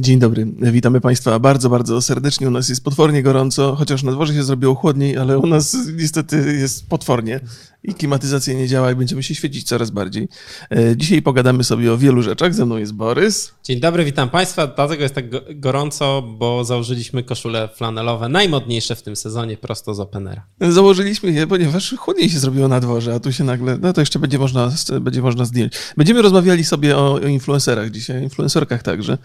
Dzień dobry, witamy Państwa bardzo, bardzo serdecznie. U nas jest potwornie gorąco, chociaż na dworze się zrobiło chłodniej, ale u nas niestety jest potwornie i klimatyzacja nie działa i będziemy się świecić coraz bardziej. E, Dzisiaj pogadamy sobie o wielu rzeczach. Ze mną jest Borys. Dzień dobry, witam Państwa. Dlatego jest tak go- gorąco, bo założyliśmy koszule flanelowe, najmodniejsze w tym sezonie, prosto z Openera. Założyliśmy je, ponieważ chłodniej się zrobiło na dworze, a tu się nagle, no to jeszcze będzie można, będzie można zdjąć. Będziemy rozmawiali sobie o, o influencerach dzisiaj, influencerkach także.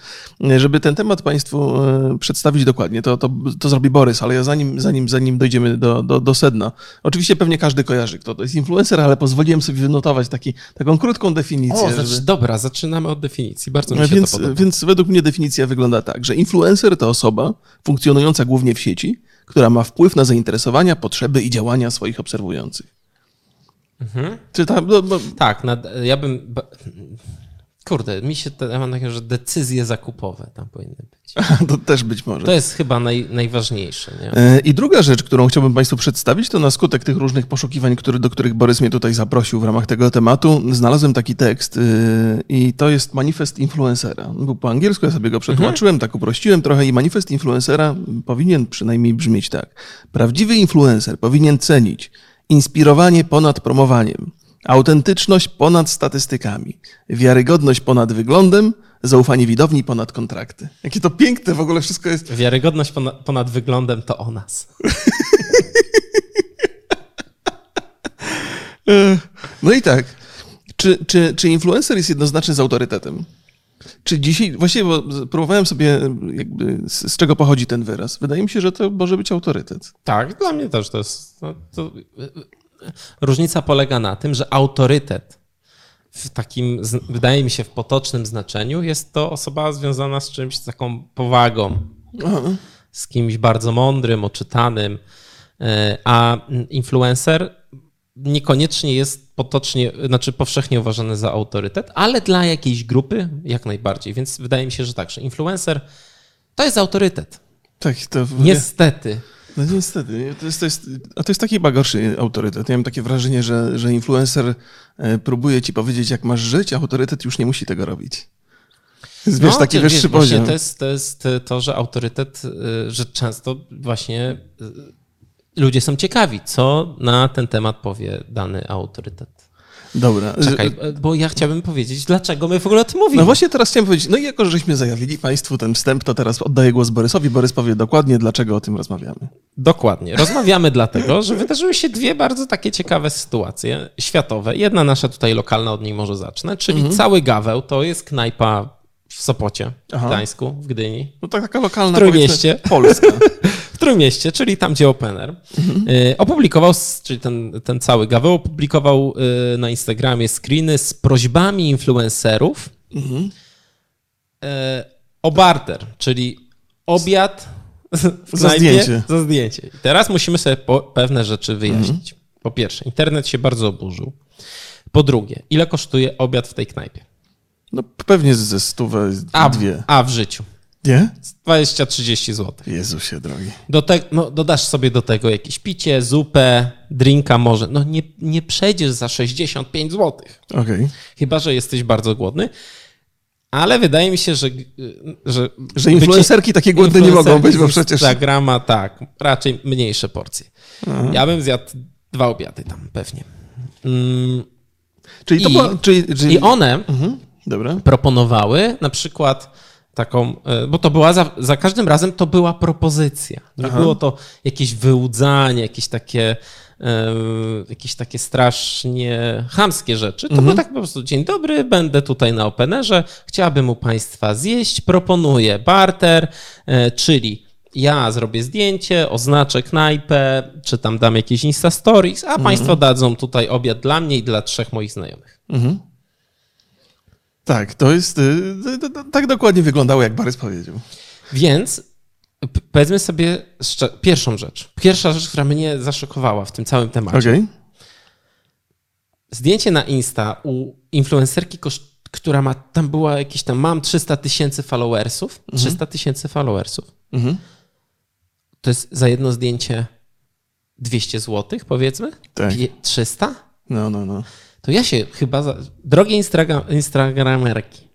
Żeby ten temat Państwu e, przedstawić dokładnie, to, to, to zrobi Borys, ale ja zanim, zanim, zanim dojdziemy do, do, do sedna, oczywiście pewnie każdy kojarzy, kto to jest influencer, ale pozwoliłem sobie wynotować taki, taką krótką definicję. O, żeby- dobra, zaczynamy od definicji. Bardzo mi się więc, to podoba. więc według mnie definicja wygląda tak, że influencer to osoba funkcjonująca głównie w sieci, która ma wpływ na zainteresowania, potrzeby i działania swoich obserwujących. Mhm. Czy tam, no, no, Tak, nad, ja bym... Kurde, mi się, ja mam takie, że decyzje zakupowe tam powinny być. to też być może. To jest chyba naj, najważniejsze, nie? E, I druga rzecz, którą chciałbym Państwu przedstawić, to na skutek tych różnych poszukiwań, który, do których Borys mnie tutaj zaprosił w ramach tego tematu, znalazłem taki tekst y, i to jest manifest influencera. Był po angielsku, ja sobie go przetłumaczyłem, tak uprościłem trochę i manifest influencera powinien przynajmniej brzmieć tak. Prawdziwy influencer powinien cenić inspirowanie ponad promowaniem, autentyczność ponad statystykami, wiarygodność ponad wyglądem, zaufanie widowni ponad kontrakty. Jakie to piękne w ogóle wszystko jest. Wiarygodność ponad, ponad wyglądem to o nas. No i tak. Czy, czy, czy influencer jest jednoznaczny z autorytetem? Czy dzisiaj, właściwie bo próbowałem sobie jakby z, z czego pochodzi ten wyraz. Wydaje mi się, że to może być autorytet. Tak, dla mnie też to jest. No, to, różnica polega na tym, że autorytet w takim, wydaje mi się, w potocznym znaczeniu jest to osoba związana z czymś, z taką powagą, z kimś bardzo mądrym, oczytanym, e, a influencer niekoniecznie jest potocznie, znaczy powszechnie uważany za autorytet, ale dla jakiejś grupy jak najbardziej. Więc wydaje mi się, że tak, że influencer to jest autorytet. Tak, to Niestety. No niestety. To jest, to jest, a to jest taki chyba gorszy autorytet. Ja mam takie wrażenie, że, że influencer e, próbuje ci powiedzieć, jak masz żyć, a autorytet już nie musi tego robić. Jest, wiesz, taki czy wyższy No, poziom. To jest, to jest to, że autorytet, y, że często właśnie ludzie są ciekawi, co na ten temat powie dany autorytet. Dobra. Czekaj, bo ja chciałbym powiedzieć, dlaczego my w ogóle o tym mówimy. No właśnie teraz chciałem powiedzieć, no i jako, żeśmy zajawili Państwu ten wstęp, to teraz oddaję głos Borysowi. Borys powie dokładnie, dlaczego o tym rozmawiamy. Dokładnie. Rozmawiamy dlatego, że wydarzyły się dwie bardzo takie ciekawe sytuacje światowe. Jedna nasza tutaj lokalna, od niej może zacznę, czyli Mhm. cały Gaweł to jest knajpa w Sopocie, w Aha. Gdańsku, w Gdyni. No tak, taka lokalna, W Trójmieście. Polska. w Trójmieście, czyli tam, gdzie Opener, y, opublikował, czyli ten, ten cały Gaweł opublikował y, na Instagramie screeny z prośbami influencerów y, o barter, czyli obiad w Za zdjęcie. Za zdjęcie. I teraz musimy sobie pewne rzeczy wyjaśnić. Po pierwsze, internet się bardzo oburzył. Po drugie, ile kosztuje obiad w tej knajpie? No pewnie ze stówę, A, dwie. a w życiu? Nie? 20-30 zł. Jezusie drogi. Do te, no, dodasz sobie do tego jakieś picie, zupę, drinka może. No nie, nie przejdziesz za 65 zł. Okej. Chyba, że jesteś bardzo głodny. Ale wydaje mi się, że. Że, Że influencerki takie głodne nie mogą być, bo przecież... Instagrama, tak, raczej mniejsze porcje. Ja bym zjadł dwa obiady tam pewnie. Mm, Czyli to I- była... Czyli, czyli... I one Mhm. Proponowały na przykład taką, e, bo to była za, za każdym razem to była propozycja. Nie było to jakieś wyłudzanie, jakieś takie, e, jakieś takie strasznie chamskie rzeczy. To było tak po prostu, dzień dobry, będę tutaj na Openerze, chciałabym u Państwa zjeść, proponuję barter, e, czyli ja zrobię zdjęcie, oznaczę knajpę, czy tam dam jakieś Insta Stories, a Państwo dadzą tutaj obiad dla mnie i dla trzech moich znajomych. Tak, to jest... y, to- to- Tak dokładnie wyglądało, jak Borys powiedział. Więc powiedzmy sobie pierwszą rzecz. Pierwsza rzecz, która mnie zaszokowała w tym całym temacie. Okej. Zdjęcie na Insta u influencerki, która ma, tam była jakieś tam, mam 300 tysięcy followersów. 300 tysięcy followersów. Mhm. To jest za jedno zdjęcie 200 zł, powiedzmy? Tak. Pie- 300? No, no, no. To ja się chyba, za... drogie Instagram, Instagramerki,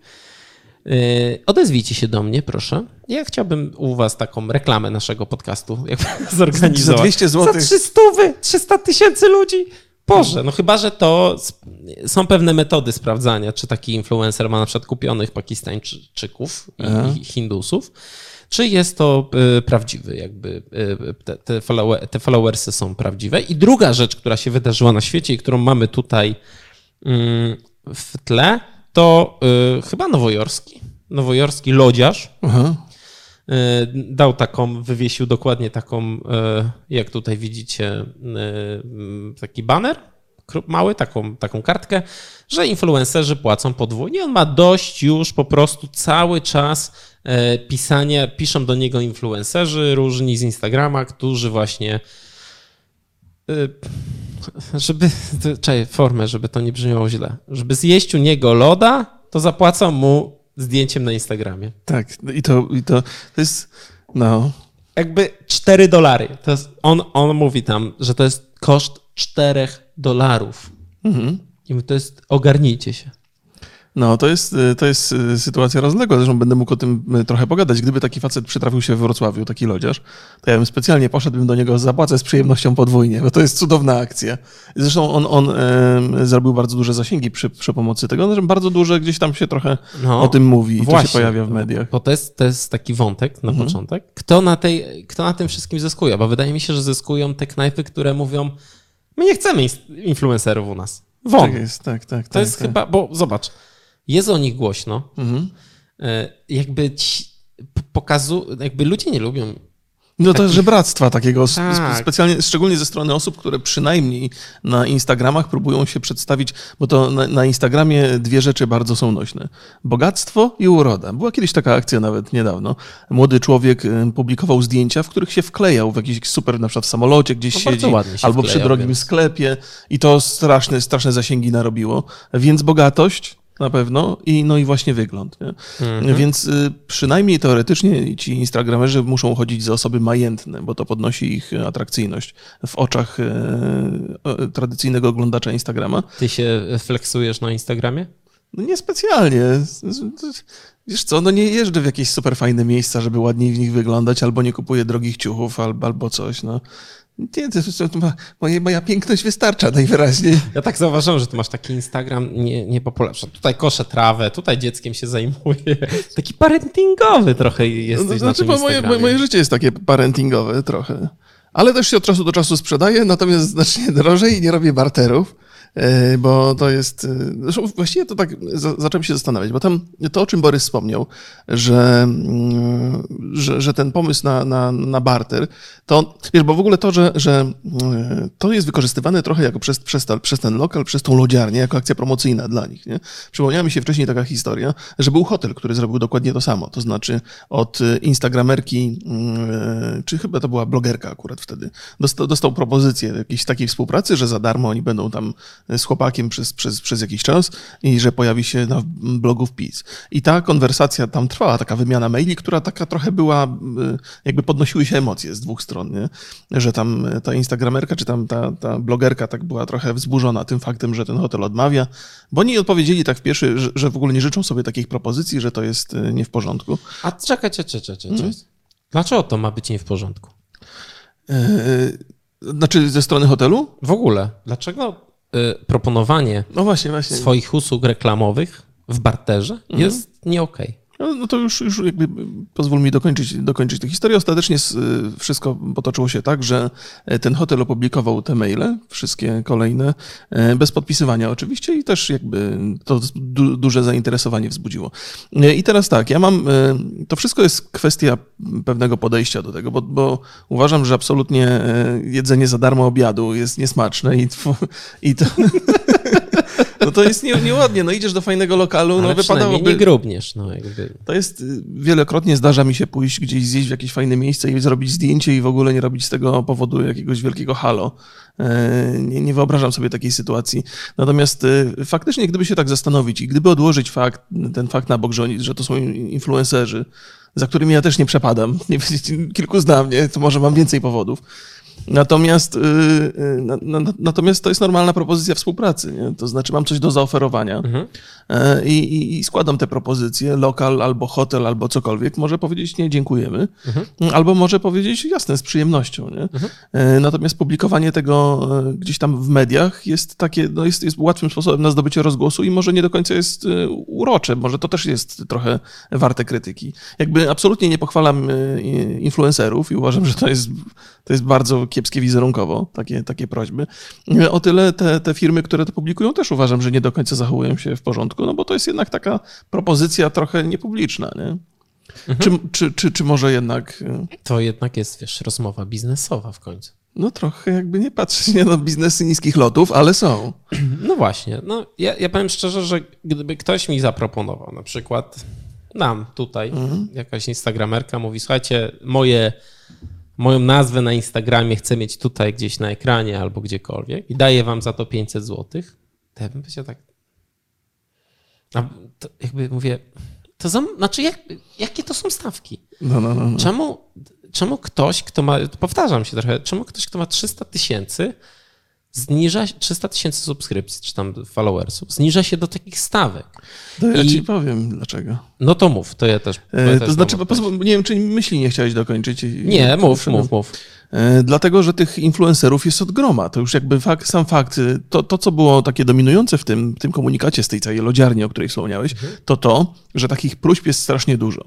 Yy, odezwijcie się do mnie, proszę. Ja chciałbym u was taką reklamę naszego podcastu zorganizować. Za 200 zł. Za 300, 300 tysięcy ludzi. Boże, no chyba, że to są pewne metody sprawdzania, czy taki influencer ma na przykład kupionych Pakistańczyków i, i Hindusów, czy jest to y, prawdziwy, jakby y, te, te, follower, te followersy są prawdziwe. I druga rzecz, która się wydarzyła na świecie i którą mamy tutaj w tle, to y, chyba nowojorski, nowojorski lodziarz Aha. y, dał taką, wywiesił dokładnie taką, y, jak tutaj widzicie, y, taki baner kró- mały, taką, taką kartkę, że influencerzy płacą podwójnie. On ma dość już po prostu cały czas e, pisania, piszą do niego influencerzy różni z Instagrama, którzy właśnie y, żeby, czekaj, formę, żeby to nie brzmiało źle, żeby zjeść u niego loda, to zapłacą mu zdjęciem na Instagramie. Tak, i to, i to, to jest, no, Jakby 4 dolary. To jest, on, on mówi tam, że to jest koszt 4 dolarów. mhm. I to jest, ogarnijcie się. No to jest, y, to jest y, sytuacja rozległa, zresztą będę mógł o tym y, trochę pogadać. Gdyby taki facet przytrafił się we Wrocławiu, taki lodziarz, to ja bym specjalnie poszedłbym do niego, zapłacę z przyjemnością podwójnie, bo to jest cudowna akcja. Zresztą on, on em, zrobił bardzo duże zasięgi przy, przy pomocy tego, że bardzo duże gdzieś tam się trochę No, o tym mówi i to się właśnie. pojawia w mediach. Bo to jest, to jest taki wątek na Mhm. początek. Kto na, tej, kto na tym wszystkim zyskuje? Bo wydaje mi się, że zyskują te knajpy, które mówią, my nie chcemy influencerów u nas. Won. Tak jest, tak, tak. to tak, jest tak. chyba, bo zobacz, jest o nich głośno, Mhm. e, jakby ci pokazu, jakby ludzie nie lubią No to żebractwa takiego, Tak. specjalnie, szczególnie ze strony osób, które przynajmniej na Instagramach próbują się przedstawić, bo to na, na Instagramie dwie rzeczy bardzo są nośne. Bogactwo i uroda. Była kiedyś taka akcja nawet niedawno. Młody człowiek y, publikował zdjęcia, w których się wklejał w jakiś super, na przykład w samolocie gdzieś No siedzi, albo przy drogim więc. sklepie i to straszne, straszne zasięgi narobiło. Więc bogatość na pewno i no i właśnie wygląd. Mhm. Więc y, przynajmniej teoretycznie ci instagramerzy muszą chodzić za osoby majętne, bo to podnosi ich atrakcyjność w oczach y, tradycyjnego oglądacza Instagrama. Ty się flexujesz na Instagramie? No niespecjalnie. Wiesz co, no nie jeżdżę w jakieś super fajne miejsca, żeby ładniej w nich wyglądać, albo nie kupuję drogich ciuchów, albo, albo coś, no. Nie, to, to, to ma, moje, moja piękność wystarcza najwyraźniej. Ja tak zauważyłem, że ty masz taki Instagram nie, niepopularny. Tutaj koszę trawę, tutaj dzieckiem się zajmuję. Taki parentingowy trochę No, jesteś to na znaczy, tym bo moje, moje życie jest takie parentingowe trochę. Ale też się od czasu do czasu sprzedaję, natomiast znacznie drożej i nie robię barterów, bo to jest... e, właściwie to tak za- zacząłem się zastanawiać, bo tam to, o czym Borys wspomniał, że, mm, że, że ten pomysł na, na, na barter, to wiesz, bo w ogóle to, że, że e, to jest wykorzystywane trochę jako przez, przez, ta, przez ten lokal, przez tą lodziarnię, jako akcja promocyjna dla nich. Nie? Przypomniała mi się wcześniej taka historia, że był hotel, który zrobił dokładnie to samo. To znaczy od e, instagramerki, mm, czy chyba to była blogerka akurat wtedy, dostał, dostał propozycję jakiejś takiej współpracy, że za darmo oni będą tam z chłopakiem przez, przez, przez jakiś czas i że pojawi się na blogu wpis. I ta konwersacja tam trwała, taka wymiana maili, która taka trochę była, y, jakby podnosiły się emocje z dwóch stron, nie? że tam ta instagramerka, czy tam ta, ta blogerka tak była trochę wzburzona tym faktem, że ten hotel odmawia, bo oni odpowiedzieli tak w pierwszy, że, że w ogóle nie życzą sobie takich propozycji, że to jest y, nie w porządku. A czekaj, czekaj, czekaj, czekaj. Mhm. Dlaczego to ma być nie w porządku? Yy, Znaczy ze strony hotelu? W ogóle, dlaczego proponowanie No właśnie, właśnie. swoich usług reklamowych w barterze Mhm. jest nie okej? No, no to już, już jakby pozwól mi dokończyć, dokończyć tę historię. Ostatecznie wszystko potoczyło się tak, że ten hotel opublikował te maile, wszystkie kolejne, e, bez podpisywania oczywiście i też jakby to du, duże zainteresowanie wzbudziło. E, I teraz tak, ja mam, e, to wszystko jest kwestia pewnego podejścia do tego, bo, bo uważam, że absolutnie e, jedzenie za darmo obiadu jest niesmaczne i, i to... No to jest nie, nieładnie, no idziesz do fajnego lokalu, Ale no wypadałoby... nie grubniesz, no jakby. To jest y, wielokrotnie zdarza mi się pójść gdzieś zjeść w jakieś fajne miejsce i zrobić zdjęcie i w ogóle nie robić z tego powodu jakiegoś wielkiego halo. E, Nie, nie wyobrażam sobie takiej sytuacji. Natomiast y, faktycznie, gdyby się tak zastanowić i gdyby odłożyć fakt, ten fakt na bok, że, że to są influencerzy, za którymi ja też nie przepadam, kilku znam, nie, to może mam więcej powodów, Natomiast, yy, na, na, natomiast to jest normalna propozycja współpracy. Nie? To znaczy, mam coś do zaoferowania mhm. yy, i, i, składam te propozycje, lokal albo hotel, albo cokolwiek. Może powiedzieć nie, dziękujemy, mhm. albo może powiedzieć jasne, z przyjemnością. Nie? Mhm. Yy, natomiast publikowanie tego gdzieś tam w mediach jest takie, no jest, jest łatwym sposobem na zdobycie rozgłosu i może nie do końca jest urocze. Może to też jest trochę warte krytyki. Jakby absolutnie nie pochwalam influencerów i uważam, że to jest, to jest bardzo kiepskie wizerunkowo, takie, takie prośby. O tyle te, te firmy, które to publikują, też uważam, że nie do końca zachowują się w porządku, no bo to jest jednak taka propozycja trochę niepubliczna, nie? Mhm. Czy, czy, czy, czy może jednak... E, to jednak jest, wiesz, rozmowa biznesowa w końcu. No trochę jakby nie patrzeć nie na biznesy niskich lotów, ale są. No właśnie. No, ja, ja powiem szczerze, że gdyby ktoś mi zaproponował, na przykład nam tutaj, mhm. jakaś instagramerka mówi, słuchajcie, moje moją nazwę na Instagramie chcę mieć tutaj gdzieś na ekranie albo gdziekolwiek i daję wam za to 500 zł, to ja bym powiedział tak. A to jakby mówię, to za, znaczy jak, jakie to są stawki? No, no, no, no. Czemu, czemu ktoś, kto ma, powtarzam się trochę, czemu ktoś, kto ma 300 tysięcy, zniża 300 tysięcy subskrypcji, czy tam followersów, zniża się do takich stawek. To ja I... ci powiem dlaczego. No to mów, to ja też. E, to też znaczy, nie wiem, czy myśli nie chciałeś dokończyć. Nie, mów, mów, mów. E, dlatego, że tych influencerów jest od groma. To już jakby fakt, sam fakt, to, to co było takie dominujące w tym, tym komunikacie z tej całej lodziarni, o której wspomniałeś, mhm. to to, że takich próśb jest strasznie dużo.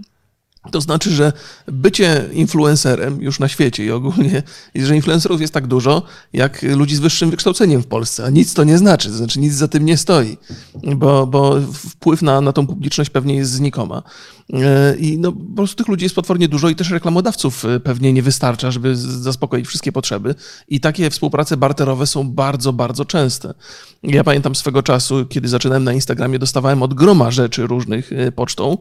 To znaczy, że bycie influencerem już na świecie i ogólnie, że influencerów jest tak dużo, jak ludzi z wyższym wykształceniem w Polsce, a nic to nie znaczy, to znaczy nic za tym nie stoi, bo, bo wpływ na, na tą publiczność pewnie jest znikoma. E, I no, po prostu tych ludzi jest potwornie dużo i też reklamodawców e, pewnie nie wystarcza, żeby zaspokoić wszystkie potrzeby. I takie współprace barterowe są bardzo, bardzo częste. Ja pamiętam swego czasu, kiedy zaczynałem na Instagramie, dostawałem od groma rzeczy różnych e, pocztą,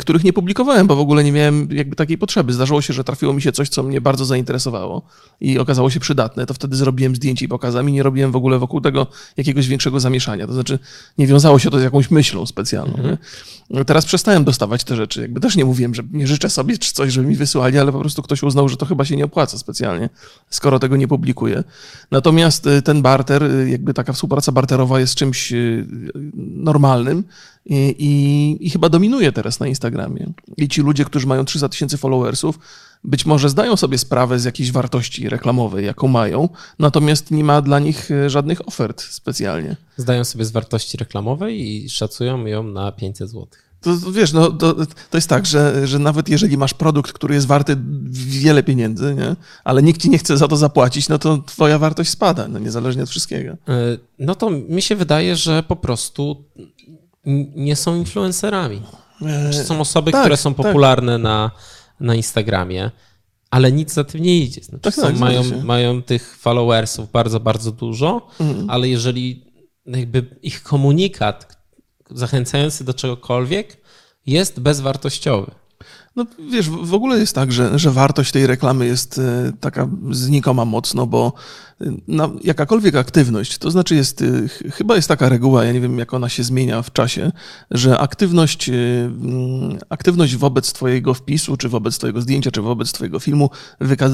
których nie publikowałem, bo w ogóle nie miałem jakby takiej potrzeby. Zdarzyło się, że trafiło mi się coś, co mnie bardzo zainteresowało i okazało się przydatne. To wtedy zrobiłem zdjęcie i pokazałem i nie robiłem w ogóle wokół tego jakiegoś większego zamieszania. To znaczy nie wiązało się to z jakąś myślą specjalną. Mhm. Teraz przestałem dostawać te rzeczy. Jakby też nie mówiłem, że nie życzę sobie czy coś, żeby mi wysłali, ale po prostu ktoś uznał, że to chyba się nie opłaca specjalnie, skoro tego nie publikuję. Natomiast y, ten barter, y, jakby taka współpraca barterowa jest czymś y, normalnym i, i, i chyba dominuje teraz na Instagramie. I ci ludzie, którzy mają 300 tysięcy followersów, być może zdają sobie sprawę z jakiejś wartości reklamowej, jaką mają, natomiast nie ma dla nich żadnych ofert specjalnie. Zdają sobie z wartości reklamowej i szacują ją na 500 złotych. To, wiesz, no, to, to jest tak, że, że nawet jeżeli masz produkt, który jest warty wiele pieniędzy, nie? ale nikt ci nie chce za to zapłacić, no to twoja wartość spada, no, niezależnie od wszystkiego. E, no to mi się wydaje, że po prostu nie są influencerami. E, są osoby, tak, które są tak. popularne tak. na, na Instagramie, ale nic za tym nie idzie. Znaczy, tak, są, tak, mają, mają tych followersów bardzo, bardzo dużo, mhm. ale jeżeli jakby ich komunikat, zachęcający do czegokolwiek jest bezwartościowy. No wiesz, w ogóle jest tak, że, że wartość tej reklamy jest e, taka znikoma mocno, bo na jakakolwiek aktywność, to znaczy jest, y, chyba jest taka reguła, ja nie wiem jak ona się zmienia w czasie, że aktywność, mm, aktywność wobec twojego wpisu, czy wobec twojego zdjęcia, czy wobec twojego filmu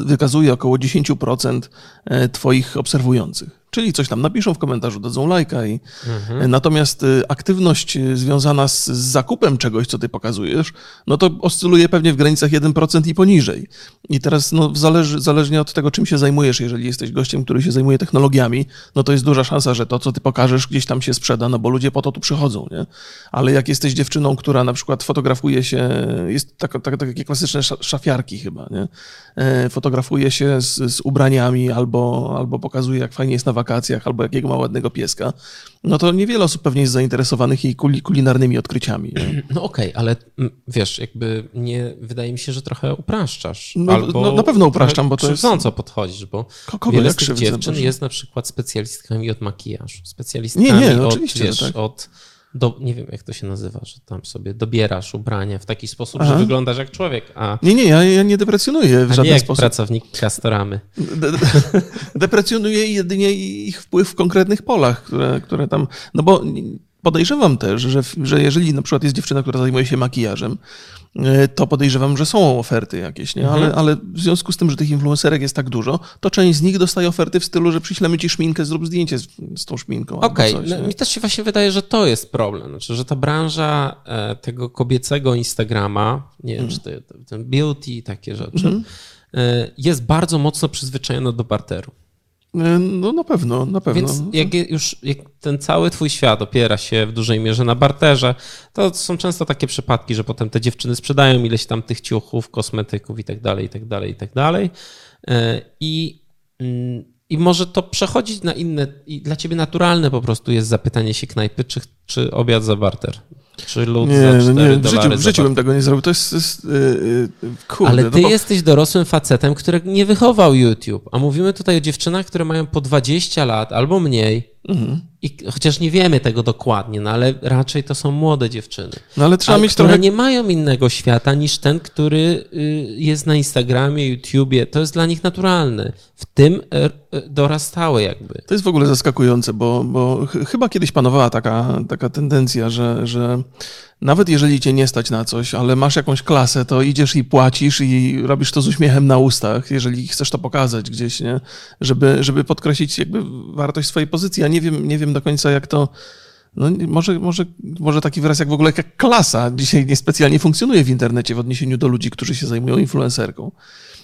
wykazuje około 10% e, twoich obserwujących. Czyli coś tam napiszą w komentarzu, dadzą lajka. I... Mhm. E, natomiast y, aktywność związana z zakupem czegoś, co ty pokazujesz, no to oscyluje pewnie w granicach 1% i poniżej. I teraz no, zależy, zależnie od tego, czym się zajmujesz, jeżeli jesteś gościem, który się zajmuje technologiami, no to jest duża szansa, że to, co ty pokażesz, gdzieś tam się sprzeda, no bo ludzie po to tu przychodzą, nie? Ale jak jesteś dziewczyną, która na przykład fotografuje się, jest tak, tak, takie klasyczne szafiarki chyba, nie? E, fotografuje się z, z ubraniami albo, albo pokazuje, jak fajnie jest na wakacjach, albo jakiego ma ładnego pieska, no to niewiele osób pewnie jest zainteresowanych jej kulinarnymi odkryciami. Nie? No okej, okay, ale mm, wiesz, jakby nie, wydaje mi się, że trochę upraszczasz. No, albo no na pewno upraszczam, bo to jest... podchodzisz, bo Kogo wiele z tych dziewczyn jest na przykład specjalistkami od makijażu, specjalistkami nie, nie, od, oczywiście, wiesz, tak. od do, nie wiem jak to się nazywa, że tam sobie dobierasz ubranie w taki sposób, Aha. że wyglądasz jak człowiek. A, nie, nie, ja, ja nie deprecjonuję w a żaden nie sposób. pracownik Castoramy. De, de, deprecjonuję jedynie ich wpływ w konkretnych polach, które, które tam, no bo podejrzewam też, że, że jeżeli na przykład jest dziewczyna, która zajmuje się makijażem, e, to podejrzewam, że są oferty jakieś, nie? Mhm. Ale, ale w związku z tym, że tych influencerek jest tak dużo, to część z nich dostaje oferty w stylu, że przyślemy ci szminkę, zrób zdjęcie z, z tą szminką. Okej, coś, no, mi też się właśnie wydaje, że to jest problem. Znaczy, że ta branża e, tego kobiecego Instagrama, nie wiem, czy to, ten beauty, takie rzeczy, e, jest bardzo mocno przyzwyczajona do barteru. E, No na pewno, na pewno. Więc jak już jak ten cały twój świat opiera się w dużej mierze na barterze, to są często takie przypadki, że potem te dziewczyny sprzedają ileś tam tych ciuchów, kosmetyków i tak dalej, i tak dalej, i tak dalej. E, I, mm, I może to przechodzić na inne, i dla ciebie naturalne po prostu jest zapytanie się knajpy, czy, czy obiad za barter. Czy lód Nie, za no 4 nie, w życiu, w życiu bym tego nie zrobił. To jest, jest yy, kurde. Ale no ty bo- jesteś dorosłym facetem, który nie wychował YouTube, a mówimy tutaj o dziewczynach, które mają po 20 lat albo mniej. Mhm. I chociaż nie wiemy tego dokładnie, no ale raczej to są młode dziewczyny. No ale trzeba ale mieć trochę... nie mają innego świata niż ten, który y, jest na Instagramie, YouTubie. To jest dla nich naturalne. W tym e, e, dorastały jakby. To jest w ogóle zaskakujące, bo, bo ch- chyba kiedyś panowała taka, taka tendencja, że, że nawet jeżeli cię nie stać na coś, ale masz jakąś klasę, to idziesz i płacisz i robisz to z uśmiechem na ustach, jeżeli chcesz to pokazać gdzieś, nie? Żeby, żeby podkreślić jakby wartość swojej pozycji. Ja nie wiem, nie wiem do końca, jak to. No, może, może, może taki wyraz jak w ogóle jak klasa dzisiaj niespecjalnie funkcjonuje w internecie w odniesieniu do ludzi, którzy się zajmują influencerką.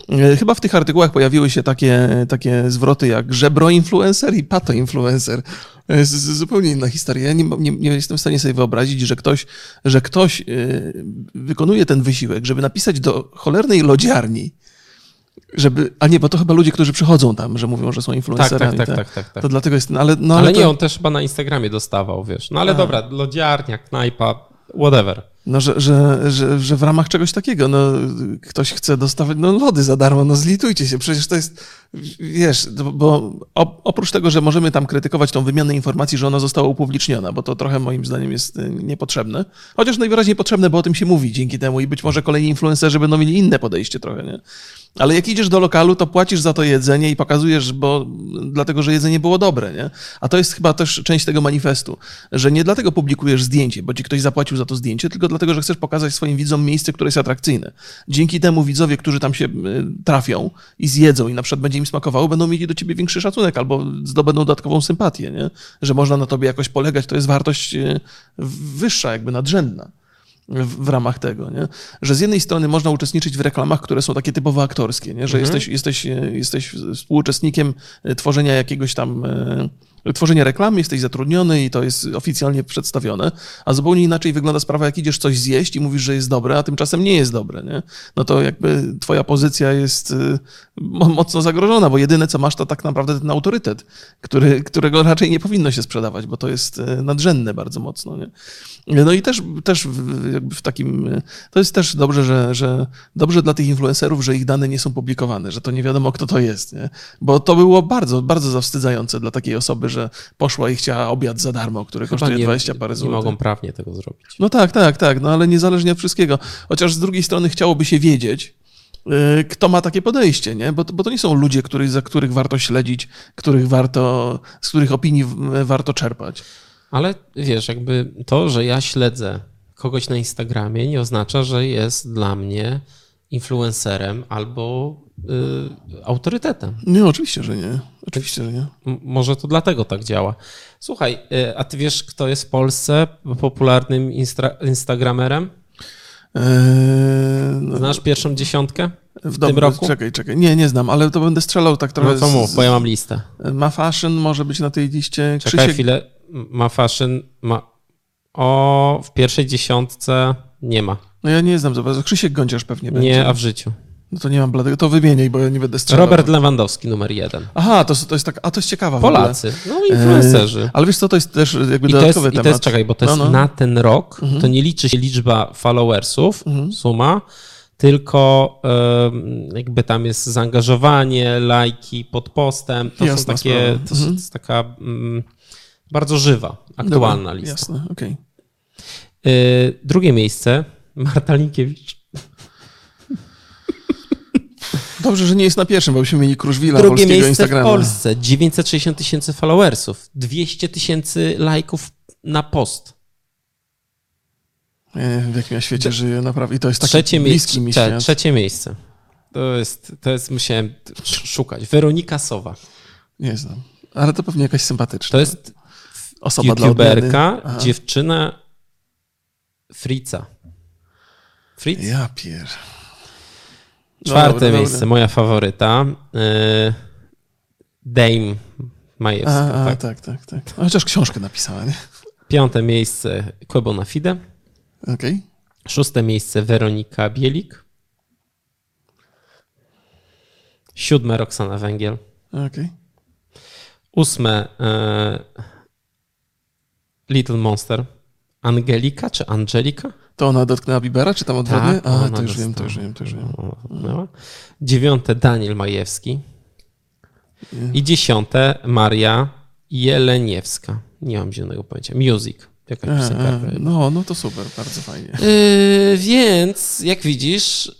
E, Chyba w tych artykułach pojawiły się takie, takie zwroty jak żebro influencer i pato influencer. To jest z- zupełnie inna historia. Ja nie, nie, nie jestem w stanie sobie wyobrazić, że ktoś, że ktoś e, wykonuje ten wysiłek, żeby napisać do cholernej lodziarni, żeby, a nie, bo to chyba ludzie, którzy przychodzą tam, że mówią, że są Tak, influencerami. tak, tak, tak, tak, tak. To dlatego jest, no ale, no, ale nie, on też chyba na Instagramie dostawał, wiesz. No ale dobra, lodziarnia, knajpa, whatever. No, że, że, że, że w ramach czegoś takiego, no, ktoś chce dostawać no, lody za darmo, no zlitujcie się, przecież to jest, wiesz, to- bo op- oprócz tego, że możemy tam krytykować tą wymianę informacji, że ona została upubliczniona, bo to trochę moim zdaniem jest y, niepotrzebne, chociaż najwyraźniej potrzebne, bo o tym się mówi dzięki temu i być może kolejni influencerzy będą mieli inne podejście trochę, nie? Ale jak idziesz do lokalu, to płacisz za to jedzenie i pokazujesz, bo dlatego, że jedzenie było dobre, nie? A to jest chyba też część tego manifestu, że nie dlatego publikujesz zdjęcie, bo ci ktoś zapłacił za to zdjęcie, tylko dlatego, że chcesz pokazać swoim widzom miejsce, które jest atrakcyjne. Dzięki temu widzowie, którzy tam się y, trafią i zjedzą i na przykład będzie im smakowało, będą mieli do ciebie większy szacunek albo zdobędą dodatkową sympatię, nie? Że można na tobie jakoś polegać, to jest wartość y, wyższa, jakby nadrzędna w, w ramach tego, nie? że z jednej strony można uczestniczyć w reklamach, które są takie typowo aktorskie, nie? że jesteś, jesteś, e, jesteś współuczestnikiem tworzenia jakiegoś tam, e, tworzenia reklamy, jesteś zatrudniony i to jest oficjalnie przedstawione, a zupełnie inaczej wygląda sprawa, jak idziesz coś zjeść i mówisz, że jest dobre, a tymczasem nie jest dobre, nie? no to jakby twoja pozycja jest mo- mocno zagrożona, bo jedyne co masz to tak naprawdę ten autorytet, który, którego raczej nie powinno się sprzedawać, bo to jest e, nadrzędne bardzo mocno. Nie? No i też, też w takim, to jest też dobrze, że, że dobrze dla tych influencerów, że ich dane nie są publikowane, że to nie wiadomo kto to jest, nie? bo to było bardzo, bardzo zawstydzające dla takiej osoby, że poszła i chciała obiad za darmo, który Chyba kosztuje nie, 20 parę nie złotych. mogą prawnie tego zrobić. No tak, tak, tak, no ale niezależnie od wszystkiego. Chociaż z drugiej strony chciałoby się wiedzieć, y, kto ma takie podejście, nie? Bo, to- bo to nie są ludzie, których, za których warto śledzić, których warto, z których opinii w- warto czerpać. Ale wiesz, jakby to, że ja śledzę kogoś na Instagramie, nie oznacza, że jest dla mnie influencerem albo y, autorytetem. Nie, oczywiście, że nie. Oczywiście, że nie. M- Może to dlatego tak działa. Słuchaj, y, a ty wiesz, kto jest w Polsce popularnym instra- instagramerem? Eee, Znasz pierwszą dziesiątkę w, dobra, tym roku? Czekaj, czekaj. Nie, nie znam, ale to będę strzelał tak trochę. No to z- mów, bo ja mam listę. Ma Fashion może być na tej liście. Czekaj Krzysiek, chwilę. Ma fashion, ma... O, w pierwszej dziesiątce nie ma. No ja nie znam za bardzo. Krzysiek Gąciarz pewnie będzie. Nie, a w życiu. No to nie mam bladego. To wymieniaj, bo ja nie będę strzelał. Robert Lewandowski numer jeden. Aha, to, to jest tak, a to jest ciekawa. Polacy, no influencerzy. Ale wiesz co, to jest też jakby I to, jest, dodatkowy I temat. to jest, czekaj, bo to jest No, no. na ten rok, to nie liczy się liczba followersów, Mhm. suma, tylko jakby tam jest zaangażowanie, lajki pod postem. To Jasna są takie, sprawa. to, Mhm. jest taka mm, bardzo żywa, aktualna Dobra, lista. Jasne, okej. Y, drugie miejsce, Marta Linkiewicz. Dobrze, że nie jest na pierwszym, bo byśmy mieli Kruszwila Drugie polskiego miejsce Instagrama. w Polsce, 960 tysięcy followersów, 200 tysięcy lajków na post. Nie wiem, w jakim ja świecie żyję, naprawdę. I to jest taki Trzecie, bliski mi trzecie miejsce. To jest, to jest, musiałem sz- szukać. Weronika Sowa. Nie znam. Ale to pewnie jakaś sympatyczna To jest osoba youtuberka, dziewczyna Fritza. Fritz? Ja pier... Czwarte Dobra, miejsce, dobra. moja faworyta. y, Dame Majewska. A, a, tak. tak, tak, tak. A Chociaż książkę napisała, nie? Piąte miejsce Kłebo na Fide. Okej. Szóste miejsce Weronika Bielik. Siódme Roxana Węgiel. Okej. Ósme e, Little Monster. Angelika czy Angelika? To ona dotknęła Bibera, czy tam odwrotnie? Tak, A, to już wiem, to już wiem, to już wiem. O, dotknęła. Dziewiąte Daniel Majewski. I dziesiąte Maria Jeleniewska. Nie mam zielonego pojęcia. Music. Jakaś piosenkarka. no, no to super, bardzo fajnie. Yy, więc, jak widzisz,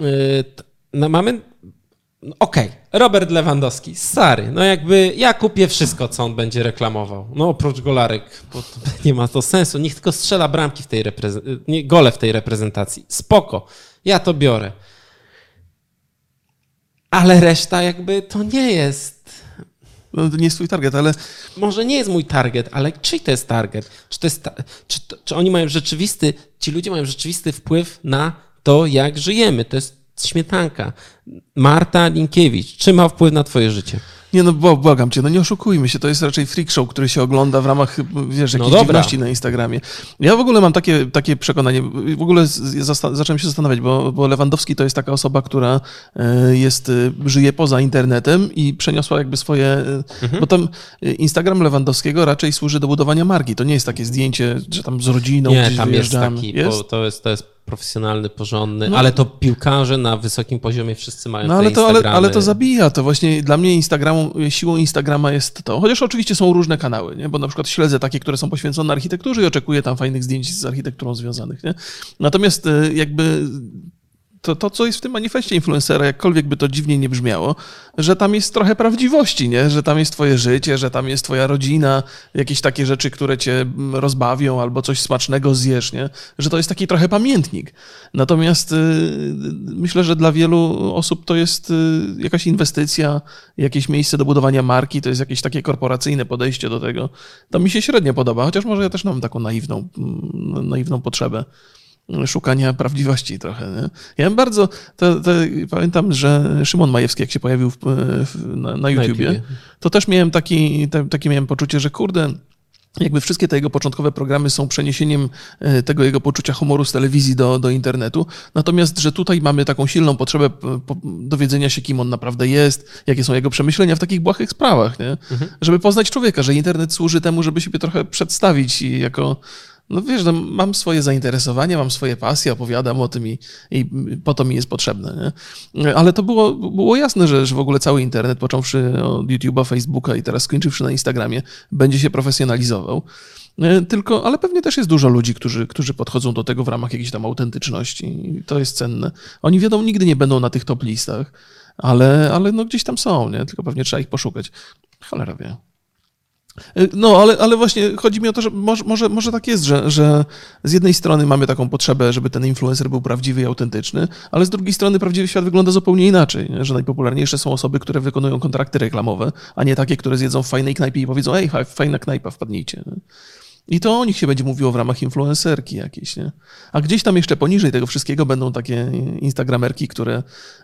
yy, no mamy. No Okej, Robert Lewandowski, stary, no jakby ja kupię wszystko, co on będzie reklamował. No oprócz golarek, bo nie ma to sensu. Niech tylko strzela bramki w tej reprezentacji, gole w tej reprezentacji. Spoko, ja to biorę. Ale reszta jakby to nie jest No, to nie jest twój target, ale może nie jest mój target, ale czyj to jest target? Czy, to jest ta, czy, to, czy oni mają rzeczywisty, ci ludzie mają rzeczywisty wpływ na to, jak żyjemy? To jest śmietanka. Marta Linkiewicz, czy ma wpływ na twoje życie? nie no, bł- błagam cię, no nie oszukujmy się, to jest raczej freak show, który się ogląda w ramach, wiesz, No jakiejś dobra. dziwności na Instagramie. Ja w ogóle mam takie, takie przekonanie, w ogóle zacząłem się zastanawiać, bo, bo Lewandowski to jest taka osoba, która e, jest, e, żyje poza internetem i przeniosła jakby swoje, e, Mhm. bo tam Instagram Lewandowskiego raczej służy do budowania marki, to nie jest takie zdjęcie, że tam z rodziną nie, gdzieś tam jest taki, Jest? Bo to, jest, to jest profesjonalny, porządny, No. ale to piłkarze na wysokim poziomie wszyscy mają No ale to, ale, ale to zabija. To właśnie dla mnie Instagramu, siłą Instagrama jest to. Chociaż oczywiście są różne kanały, nie? bo na przykład śledzę takie, które są poświęcone architekturze i oczekuję tam fajnych zdjęć z architekturą związanych. Nie? Natomiast e, jakby to, to, co jest w tym manifestie influencera, jakkolwiek by to dziwnie nie brzmiało, że tam jest trochę prawdziwości, nie? że tam jest twoje życie, że tam jest twoja rodzina, jakieś takie rzeczy, które cię mm, rozbawią albo coś smacznego zjesz, nie? że to jest taki trochę pamiętnik. Natomiast y, myślę, że dla wielu osób to jest y, jakaś inwestycja, jakieś miejsce do budowania marki, to jest jakieś takie korporacyjne podejście do tego. To mi się średnio podoba, chociaż może ja też mam taką naiwną, mm, naiwną potrzebę szukania prawdziwości trochę. Nie? Ja bardzo, to, to, pamiętam, że Szymon Majewski, jak się pojawił w, w, na, na YouTubie, to też miałem taki, te, takie miałem poczucie, że kurde, jakby wszystkie te jego początkowe programy są przeniesieniem e, tego jego poczucia humoru z telewizji do, do internetu. Natomiast, że tutaj mamy taką silną potrzebę po- dowiedzenia się, kim on naprawdę jest, jakie są jego przemyślenia w takich błahych sprawach, nie? Żeby poznać człowieka, że internet służy temu, żeby siebie trochę przedstawić i jako no wiesz, no, mam swoje zainteresowania, mam swoje pasje, opowiadam o tym i, i po to mi jest potrzebne. Nie? Ale to było, było jasne, że, że w ogóle cały internet, począwszy od YouTube'a, Facebooka i teraz skończywszy na Instagramie, będzie się profesjonalizował. E, Tylko, ale pewnie też jest dużo ludzi, którzy, którzy podchodzą do tego w ramach jakiejś tam autentyczności i to jest cenne. Oni wiedzą, nigdy nie będą na tych top listach, ale, ale no gdzieś tam są, nie? Tylko pewnie trzeba ich poszukać. Cholera wie. No, ale, ale właśnie chodzi mi o to, że może, może, może tak jest, że, że z jednej strony mamy taką potrzebę, żeby ten influencer był prawdziwy i autentyczny, ale z drugiej strony prawdziwy świat wygląda zupełnie inaczej, że najpopularniejsze są osoby, które wykonują kontrakty reklamowe, a nie takie, które zjedzą w fajnej knajpie i powiedzą, ej, fa- fajna knajpa, wpadnijcie. I to o nich się będzie mówiło w ramach influencerki jakieś, nie? A gdzieś tam jeszcze poniżej tego wszystkiego będą takie instagramerki, które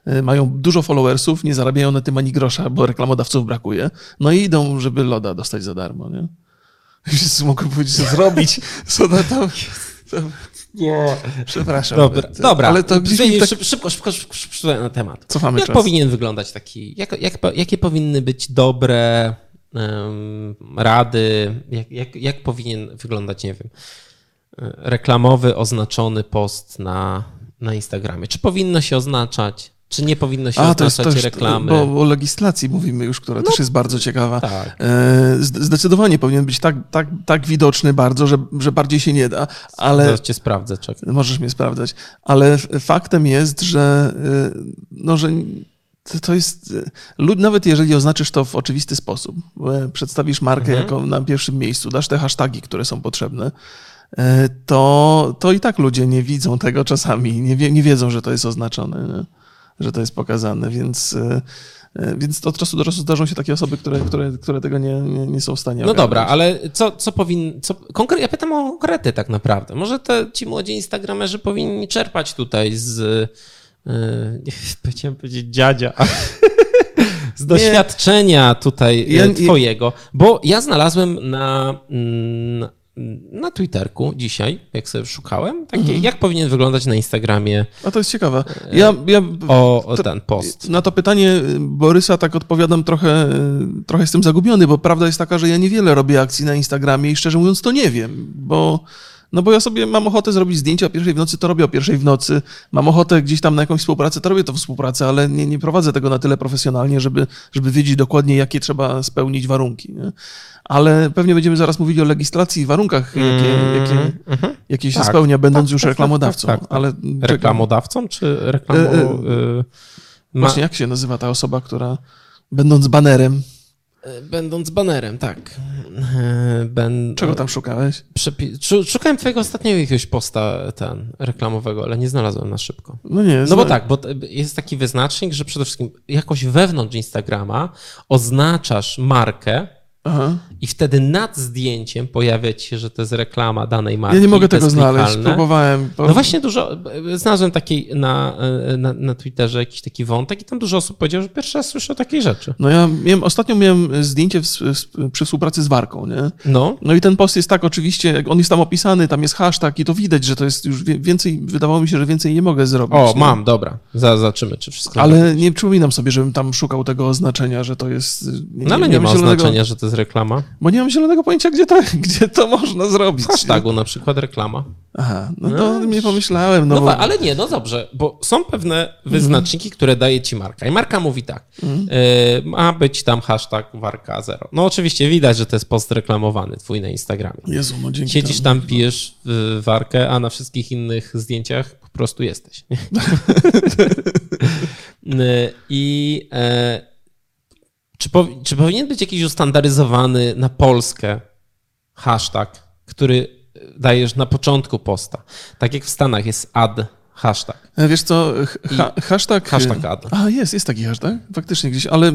y, mają dużo followersów, nie zarabiają na tym ani grosza, bo reklamodawców brakuje. No i idą, żeby loda dostać za darmo, nie? Wszyscy mogą powiedzieć, co zrobić, co na tam... To, Nie. przepraszam. Dobra, to- dobra. Ale to tak... szybko, szybko, szybko, szybko, na temat. Cofamy Jak czas. powinien wyglądać taki, jak, jak, jakie powinny być dobre rady, jak, jak, jak powinien wyglądać, nie wiem, e, reklamowy oznaczony post na, na Instagramie? Czy powinno się oznaczać, czy nie powinno się A, to jest oznaczać też, reklamy? bo o legislacji mówimy już, która też jest bardzo ciekawa. tak. E, zd- Zdecydowanie powinien być tak, tak, tak widoczny bardzo, że, że bardziej się nie da, ale Zaraz cię sprawdzę, czekaj. Możesz mnie sprawdzać. Ale faktem jest, że, y, no, że To, to jest, nawet jeżeli oznaczysz to w oczywisty sposób, przedstawisz markę Mhm. jako na pierwszym miejscu, dasz te hasztagi, które są potrzebne, e, to, to i tak ludzie nie widzą tego czasami, nie, wie, nie wiedzą, że to jest oznaczone, nie? że to jest pokazane, więc, e, e, więc od czasu do czasu zdarzą się takie osoby, które, które, które tego nie, nie, nie są w stanie No ogarnąć. dobra, ale co, co powinno. Co, konkre- ja pytam o konkrety tak naprawdę. Może te, ci młodzi instagramerzy powinni czerpać tutaj z. Yy, chciałem powiedzieć dziadzia. Z doświadczenia tutaj Ja- e, twojego. Bo ja znalazłem na, mm, na Twitterku dzisiaj, jak sobie szukałem, takie, Mhm. jak powinien wyglądać na Instagramie A to jest ciekawe. Ja, ja o, o ten post. Na to pytanie y, Borysa tak odpowiadam trochę, y, trochę jestem zagubiony, bo prawda jest taka, że ja niewiele robię akcji na Instagramie i szczerze mówiąc to nie wiem, bo no bo ja sobie mam ochotę zrobić zdjęcia o pierwszej w nocy, to robię o pierwszej w nocy. Mam ochotę gdzieś tam na jakąś współpracę, to robię to współpracę, ale nie, nie prowadzę tego na tyle profesjonalnie, żeby, żeby wiedzieć dokładnie, jakie trzeba spełnić warunki. Nie? Ale pewnie będziemy zaraz mówili o legislacji i warunkach, jakie, jakie, Mhm. jakie się Tak. spełnia, będąc Tak, już tak, tak, reklamodawcą. tak, tak. Ale. Reklamodawcą czy reklamą? E, e, y, Właśnie, jak się nazywa ta osoba, która będąc banerem, Będąc banerem, tak. E, Ben... czego tam szukałeś? Przepi... Szu- Szukałem twojego ostatniego jakiegoś posta ten, reklamowego, ale nie znalazłem na szybko. No nie, No zna- bo tak, bo jest taki wyznacznik, że przede wszystkim jakoś wewnątrz Instagrama oznaczasz markę Aha. i wtedy nad zdjęciem pojawia ci się, że to jest reklama danej marki. Ja nie mogę tego znaleźć, próbowałem. bo- No właśnie dużo, znalazłem taki na, na, na Twitterze jakiś taki wątek i tam dużo osób powiedziało, że pierwszy raz słyszę o takiej rzeczy. No ja miałem, ostatnio miałem zdjęcie w, w, przy współpracy z Warką, nie? No, No i ten post jest tak oczywiście, on jest tam opisany, tam jest hashtag i to widać, że to jest już więcej, wydawało mi się, że więcej nie mogę zrobić. o, nie? mam, dobra, Za- zobaczymy, czy wszystko Ale nie przypominam sobie, żebym tam szukał tego oznaczenia, że to jest... No ale nie miałem ma zielonego- znaczenia, że to jest reklama. Bo nie mam zielonego pojęcia, gdzie to, gdzie to można zrobić. W hashtagu na przykład reklama. Aha, no to nie pomyślałem, no, No, bo... wa- ale nie, no dobrze, bo są pewne wyznaczniki, które daje ci marka. I marka mówi tak, y, ma być tam hashtag warka zero. No oczywiście widać, że to jest post reklamowany twój na Instagramie. Jezu, no dzięki Siedzisz temu. tam, pijesz y, warkę, a na wszystkich innych zdjęciach po prostu jesteś. Y, I e, czy, powi- czy powinien być jakiś ustandaryzowany na Polskę hashtag, który dajesz na początku posta? Tak jak w Stanach jest ad hashtag. E, Wiesz co, ha, hashtag... Hashtag ad. A, jest, jest taki hashtag, faktycznie gdzieś, ale e,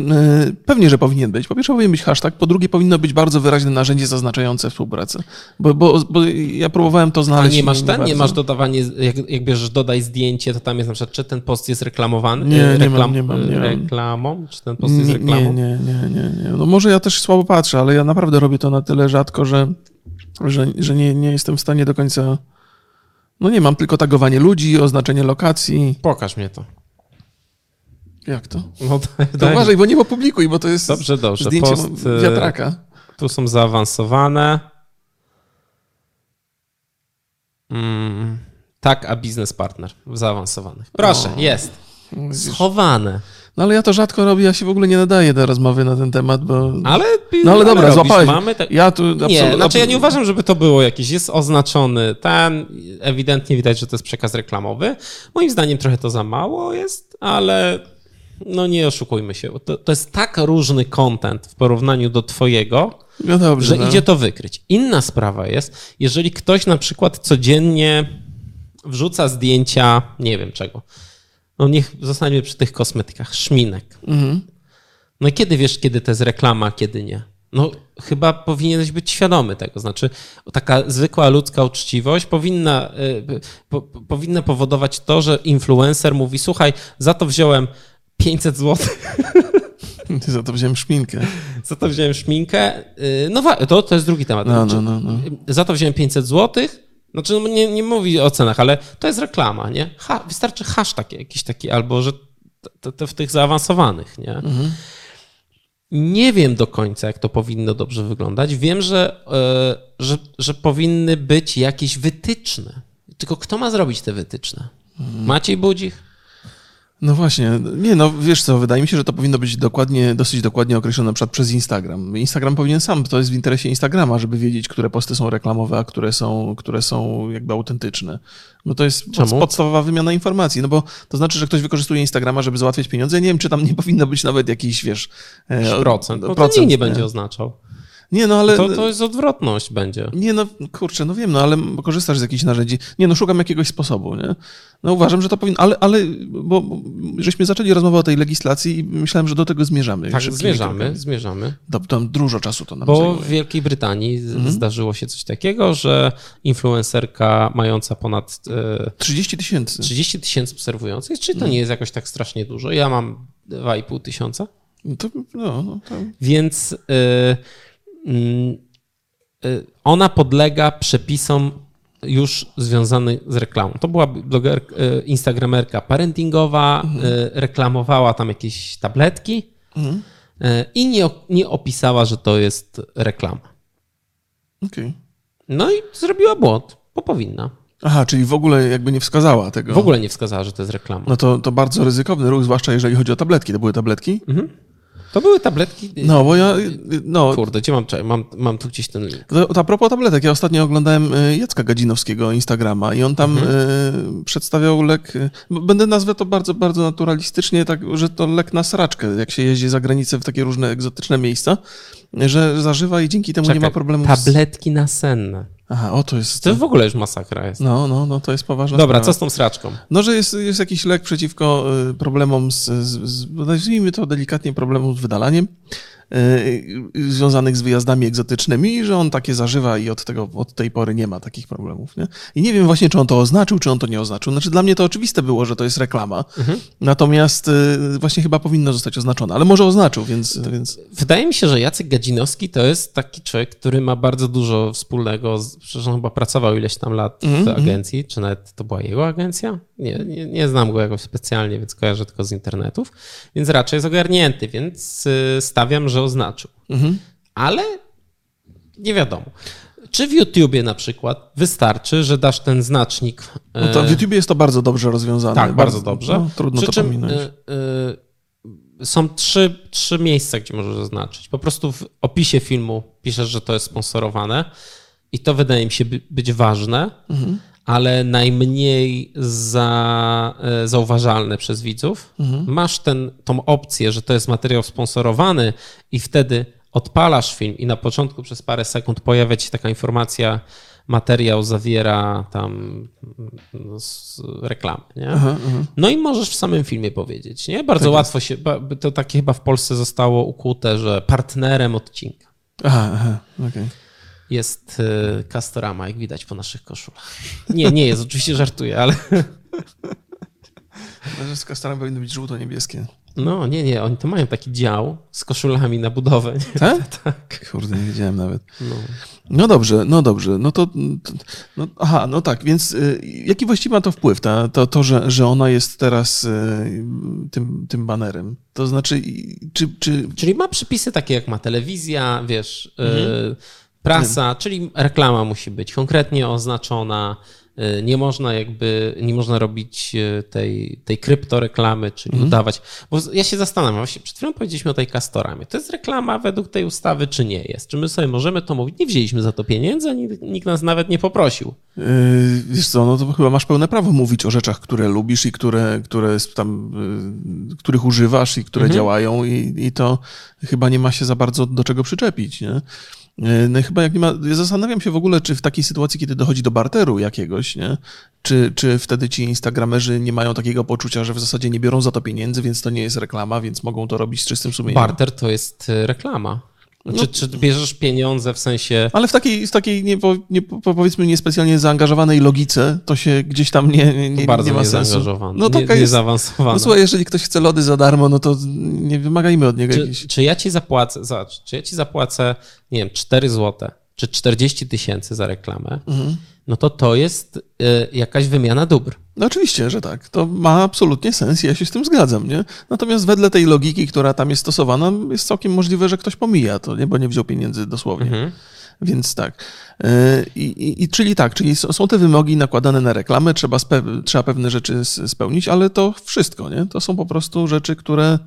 pewnie, że powinien być. Po pierwsze powinien być hashtag, po drugie powinno być bardzo wyraźne narzędzie zaznaczające współpracę. Bo, bo, bo ja próbowałem to A znaleźć. nie masz ten? Nie bardzo. masz dodawanie, jak, jak bierzesz dodaj zdjęcie, to tam jest na przykład, czy ten post jest reklamowany? Nie, e, nie mam, nie mam, nie. Reklamą? Czy ten post jest Nie, reklamą? nie, nie, nie, nie, nie. No może ja też słabo patrzę, ale ja naprawdę robię to na tyle rzadko, że, że, że nie, nie jestem w stanie do końca... No nie, mam tylko tagowanie ludzi, oznaczenie lokacji. Pokaż mnie to. Jak to? No, daj, To daj. uważaj, bo nie opublikuj, bo to jest Dobrze, dobrze. zdjęcie Post, e, wiatraka. Tu są zaawansowane. Mm, tak, a biznes partner w zaawansowanych. Proszę, O. jest. Schowane. No ale ja to rzadko robię, ja się w ogóle nie nadaję do rozmowy na ten temat, bo... Ale, No ale dobra, robisz, złapałeś. Mamy tak... Ja tu Nie, znaczy ja nie uważam, żeby to było jakieś, jest oznaczony ten, ewidentnie widać, że to jest przekaz reklamowy. Moim zdaniem trochę to za mało jest, ale no nie oszukujmy się. To, to jest tak różny content w porównaniu do twojego, No dobrze, że no. idzie to wykryć. Inna sprawa jest, jeżeli ktoś na przykład codziennie wrzuca zdjęcia, nie wiem czego, no niech zostaniemy przy tych kosmetykach, szminek. Mhm. No i kiedy wiesz, kiedy to jest reklama, a kiedy nie? No chyba powinieneś być świadomy tego. Znaczy taka zwykła ludzka uczciwość powinna, y, po, po, powinna powodować to, że influencer mówi, słuchaj, za to wziąłem 500 zł, Za to wziąłem szminkę. za to wziąłem szminkę. y, No to, to jest drugi temat. No, no, no, no. Za to wziąłem 500 zł. Znaczy, no nie, nie mówi o cenach, ale to jest reklama, nie? Ha, wystarczy hashtag jakiś taki, albo że to, to w tych zaawansowanych, nie? Mhm. Nie wiem do końca, jak to powinno dobrze wyglądać. Wiem, że, e, że, że powinny być jakieś wytyczne. Tylko kto ma zrobić te wytyczne? Mhm. Maciej Budzich? No właśnie, nie no, wiesz co, wydaje mi się, że to powinno być dokładnie, dosyć dokładnie określone na przykład przez Instagram. Instagram powinien sam, to jest w interesie Instagrama, żeby wiedzieć, które posty są reklamowe, a które są, które są jakby autentyczne. No to jest Czemu? podstawowa wymiana informacji, no bo to znaczy, że ktoś wykorzystuje Instagrama, żeby załatwiać pieniądze. Ja nie wiem, czy tam nie powinno być nawet jakiś, wiesz... e, Procent. To procent, nikt nie będzie oznaczał. Nie no, ale... To, to jest odwrotność będzie. Nie no, kurczę, no wiem, no ale korzystasz z jakichś narzędzi. Nie no, szukam jakiegoś sposobu, nie? No uważam, że to powinno, ale, ale bo, bo żeśmy zaczęli rozmowę o tej legislacji i myślałem, że do tego zmierzamy. Tak, zmierzamy, krokami. zmierzamy. Do, tam dużo czasu to nam Bo zajmuje. w Wielkiej Brytanii Mhm. zdarzyło się coś takiego, że influencerka mająca ponad e, 30 tysięcy. 30 tysięcy obserwujących, czyli Mhm. to nie jest jakoś tak strasznie dużo. Ja mam 2,5 tysiąca. No To, no, no, to, Więc y, ona podlega przepisom już związanych z reklamą. To była bloger, y, instagramerka parentingowa, y, reklamowała tam jakieś tabletki mhm. y, i nie, nie opisała, że to jest reklama. okej. No i zrobiła błąd, bo powinna. Aha, czyli w ogóle jakby nie wskazała tego. W ogóle nie wskazała, że to jest reklama. No to, to bardzo ryzykowny ruch, zwłaszcza jeżeli chodzi o tabletki. To były tabletki? To były tabletki. No, bo ja, no, Kurde, gdzie mam, czekaj, mam, mam tu gdzieś ten link. To, to a propos tabletek, ja ostatnio oglądałem y, Jacka Gadzinowskiego Instagrama i on tam y, przedstawiał lek, b- będę nazwę to bardzo, bardzo naturalistycznie, tak, że to lek na sraczkę, jak się jeździ za granicę w takie różne egzotyczne miejsca, że zażywa i dzięki temu nie ma problemu z... Tabletki nasenne. Aha, o to jest... To w ogóle już masakra jest. No, no, no, to jest poważna Dobra, sprawa. co z tą sraczką? No, że jest, jest jakiś lek przeciwko y, problemom z, z, z nazwijmy to delikatnie, problemom z wydalaniem związanych z wyjazdami egzotycznymi i że on takie zażywa i od tego, od tej pory nie ma takich problemów, nie? I nie wiem właśnie, czy on to oznaczył, czy on to nie oznaczył. Znaczy dla mnie to oczywiste było, że to jest reklama, natomiast y, właśnie chyba powinno zostać oznaczone, ale może oznaczył, więc, więc... Wydaje mi się, że Jacek Gadzinowski to jest taki człowiek, który ma bardzo dużo wspólnego, z, przecież on chyba pracował ileś tam lat w Mhm, agencji, czy nawet to była jego agencja? Nie, nie, nie znam go jakoś specjalnie, więc kojarzę tylko z internetów, więc raczej jest ogarnięty, więc y, stawiam, że oznaczył. Mhm. Ale nie wiadomo. Czy w YouTubie na przykład wystarczy, że dasz ten znacznik No to w YouTubie jest to bardzo dobrze rozwiązane. Tak, bardzo dobrze. No, trudno Przy to czym, pominąć. y, y, są trzy, trzy miejsca, gdzie możesz zaznaczyć. Po prostu w opisie filmu piszesz, że to jest sponsorowane i to wydaje mi się by, być ważne, Mhm. Ale najmniej za, y, zauważalne przez widzów. Mhm. Masz ten, tą opcję, że to jest materiał sponsorowany i wtedy odpalasz film i na początku przez parę sekund pojawia ci taka informacja, materiał zawiera tam no, z- reklamy, nie? Aha, aha. No i możesz w samym filmie powiedzieć, nie? Bardzo Tak łatwo się, to takie chyba w Polsce zostało ukute, że partnerem odcinka Aha, aha, okej. Jest y, Castorama, jak widać po naszych koszulach. Nie, nie jest, oczywiście żartuję, ale Okay. Z kastarem powinny być żółto-niebieskie. no nie, nie, oni to mają taki dział z koszulami na budowę. Nie? Tak? Tak. Kurde, nie wiedziałem nawet. No. No dobrze, no dobrze. No to. to no, aha, no tak, więc y, jaki właściwie ma to wpływ? Ta, to, to że, że ona jest teraz y, tym, tym banerem. To znaczy, czy. czy Czyli ma przepisy takie jak ma telewizja, wiesz, Mhm. y, prasa, czyli reklama musi być konkretnie oznaczona. y, Nie można jakby, nie można robić y, tej, tej kryptoreklamy, czyli Mhm. udawać. Bo ja się zastanawiam, właśnie przed chwilą powiedzieliśmy o tej Castoramie. To jest reklama według tej ustawy, czy nie jest? Czy my sobie możemy to mówić? Nie wzięliśmy za to pieniędzy, ani nikt nas nawet nie poprosił. y, wiesz co, no to chyba masz pełne prawo mówić o rzeczach, które lubisz i które, które tam, y, których używasz i które działają, i, i to chyba nie ma się za bardzo do czego przyczepić, nie? Y, No chyba jak nie ma, ja zastanawiam się w ogóle, czy w takiej sytuacji, kiedy dochodzi do barteru jakiegoś, nie? Czy, czy wtedy ci instagramerzy nie mają takiego poczucia, że w zasadzie nie biorą za to pieniędzy, więc to nie jest reklama, więc mogą to robić z czystym sumieniem? Barter to jest y, reklama. No Czy, czy bierzesz pieniądze w sensie. Ale w takiej, w takiej nie, nie, po- powiedzmy niespecjalnie zaangażowanej logice, to się gdzieś tam nie, nie, nie, bardzo nie ma sensu. No nie, taka jest, niezaawansowane. no słuchaj, jeżeli ktoś chce lody za darmo, no to nie wymagajmy od niego Czy, jakichś... czy ja ci zapłacę, zobacz, czy ja ci zapłacę, nie wiem, 4 zł, czy 40 tysięcy za reklamę, Mhm. no to to jest y, jakaś wymiana dóbr. No oczywiście, że tak. To ma absolutnie sens i ja się z tym zgadzam, nie? Natomiast wedle tej logiki, która tam jest stosowana, jest całkiem możliwe, że ktoś pomija to, nie? Bo nie wziął pieniędzy dosłownie. Mhm. Więc tak. E, I, i, i czyli tak, czyli są te wymogi nakładane na reklamę, trzeba, spe, trzeba pewne rzeczy spełnić, ale to wszystko, nie? To są po prostu rzeczy, które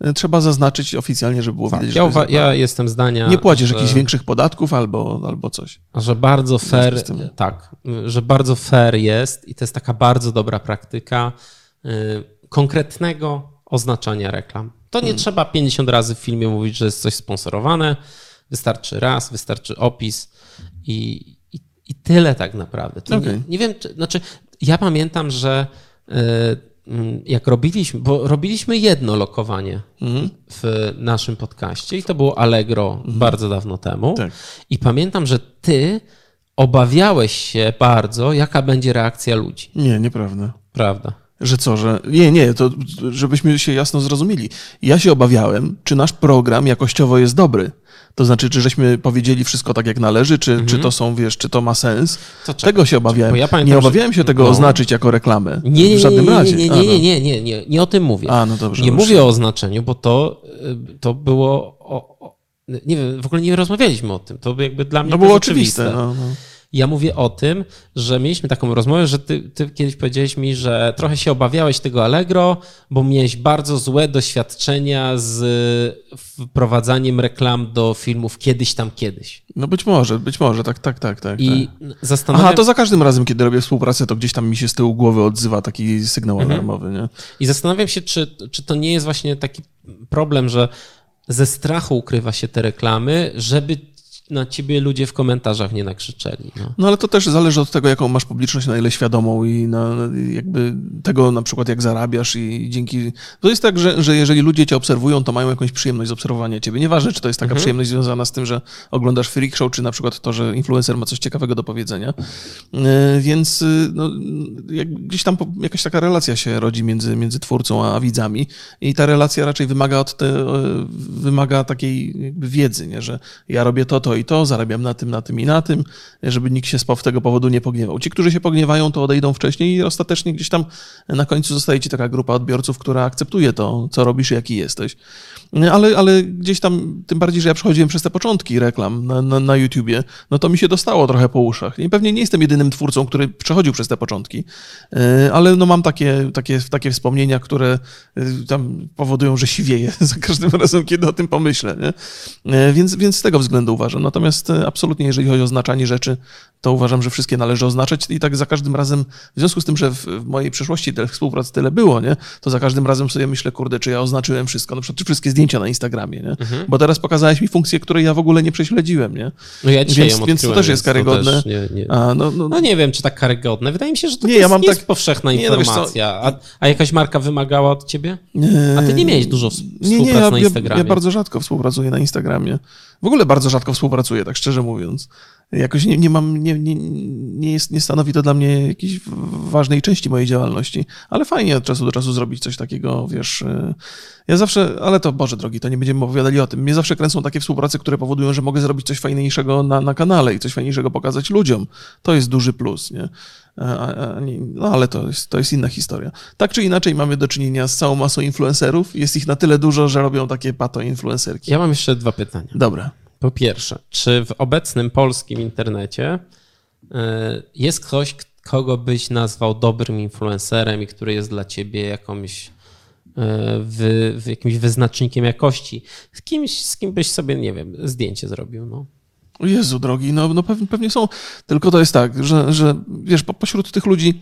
e, trzeba zaznaczyć oficjalnie, żeby było tak, widać. Ja, uwa- ja jestem zdania. Nie płacisz że, jakichś większych podatków albo, albo coś. Że bardzo fair, tak, że bardzo fair jest i to jest taka bardzo dobra praktyka y, konkretnego oznaczania reklam. To nie hmm. trzeba 50 razy w filmie mówić, że jest coś sponsorowane. Wystarczy raz, wystarczy opis i, i, i tyle tak naprawdę. Okay. Nie, nie, wiem, czy, znaczy ja pamiętam, że y, mm, jak robiliśmy, bo robiliśmy jedno lokowanie mm. w naszym podcaście i to było Allegro mm. bardzo dawno temu. Tak. I pamiętam, że ty obawiałeś się bardzo, jaka będzie reakcja ludzi. Nie, nieprawda. Prawda. Że co, że. Nie, nie, to żebyśmy się jasno zrozumieli. Ja się obawiałem, czy nasz program jakościowo jest dobry. To znaczy, czy żeśmy powiedzieli wszystko tak, jak należy, czy, mhm. czy to są, wiesz, czy to ma sens. Tego się obawiałem. Ja pamiętam, nie obawiałem się tego no. oznaczyć jako reklamę. Nie, nie, w żadnym nie, razie. Nie, nie, nie, nie, nie, nie, nie o tym mówię. A, no dobrze. Nie mówię o oznaczeniu, bo to, y, to było. O, o, nie wiem, w ogóle nie rozmawialiśmy o tym. To jakby dla mnie. No było oczywiste. oczywiste. No, no. Ja mówię o tym, że mieliśmy taką rozmowę, że ty, ty, kiedyś powiedziałeś mi, że trochę się obawiałeś tego Allegro, bo miałeś bardzo złe doświadczenia z wprowadzaniem reklam do filmów kiedyś tam kiedyś. No być może, być może, tak, tak, tak. tak I tak. zastanawiam... Aha, to za każdym razem, kiedy robię współpracę, to gdzieś tam mi się z tyłu głowy odzywa taki sygnał mhm. alarmowy, nie? I zastanawiam się, czy, czy to nie jest właśnie taki problem, że ze strachu ukrywa się te reklamy, żeby na ciebie ludzie w komentarzach nie nakrzyczeli. No. no ale to też zależy od tego, jaką masz publiczność, na ile świadomą i na, jakby tego na przykład jak zarabiasz i dzięki... To jest tak, że, że jeżeli ludzie cię obserwują, to mają jakąś przyjemność z obserwowania ciebie. Nieważne, czy to jest taka mhm. przyjemność związana z tym, że oglądasz freak show, czy na przykład to, że influencer ma coś ciekawego do powiedzenia. E, więc y, no, gdzieś tam jakaś taka relacja się rodzi między, między twórcą a widzami i ta relacja raczej wymaga od te, e, wymaga takiej wiedzy, nie? że ja robię to, to i to, zarabiam na tym, na tym i na tym, żeby nikt się z tego powodu nie pogniewał. Ci, którzy się pogniewają, to odejdą wcześniej i ostatecznie gdzieś tam na końcu zostaje ci taka grupa odbiorców, która akceptuje to, co robisz i jaki jesteś. Ale, ale gdzieś tam, tym bardziej, że ja przechodziłem przez te początki reklam na, na, na YouTubie, no to mi się dostało trochę po uszach. I pewnie nie jestem jedynym twórcą, który przechodził przez te początki, e, ale no mam takie, takie, takie wspomnienia, które e, tam powodują, że siwieję za każdym razem, kiedy o tym pomyślę. Nie? E, więc, więc z tego względu uważam. Natomiast absolutnie, jeżeli chodzi o oznaczanie rzeczy, to uważam, że wszystkie należy oznaczać i tak za każdym razem, w związku z tym, że w, w mojej przeszłości tych współprac tyle było, nie? to za każdym razem sobie myślę, kurde, czy ja oznaczyłem wszystko, na przykład czy wszystkie zdjęcia na Instagramie, nie? Mhm. bo teraz pokazałeś mi funkcję, której ja w ogóle nie prześledziłem. Nie? No ja dzisiaj więc, więc to też jest karygodne. Też nie, nie. A, no, no, no, nie wiem, czy tak karygodne. Wydaje mi się, że to nie, jest, ja mam jest tak... powszechna nie, no informacja. No, a, a jakaś marka wymagała od ciebie? A ty nie miałeś dużo współpracy nie, nie, ja, na Instagramie. Ja, ja bardzo rzadko współpracuję na Instagramie. W ogóle bardzo rzadko współpracuję, tak szczerze mówiąc. Jakoś nie, nie mam, nie, nie, nie, jest, nie stanowi to dla mnie jakiejś ważnej części mojej działalności, ale fajnie od czasu do czasu zrobić coś takiego, wiesz. Y, ja zawsze, ale to Boże drogi, to nie będziemy opowiadali o tym. Mnie zawsze kręcą takie współprace, które powodują, że mogę zrobić coś fajniejszego na, na kanale i coś fajniejszego pokazać ludziom. To jest duży plus, nie? No ale to jest, to jest inna historia. Tak czy inaczej mamy do czynienia z całą masą influencerów. Jest ich na tyle dużo, że robią takie pato influencerki. Ja mam jeszcze dwa pytania. Dobra. Po pierwsze, czy w obecnym polskim internecie e, jest ktoś, kogo byś nazwał dobrym influencerem i który jest dla ciebie jakąś w, w jakimś wyznacznikiem jakości? Z kimś, z kim byś sobie, nie wiem, zdjęcie zrobił, no. Jezu drogi, no, no pewnie, są, tylko to jest tak, że, że wiesz, po, pośród tych ludzi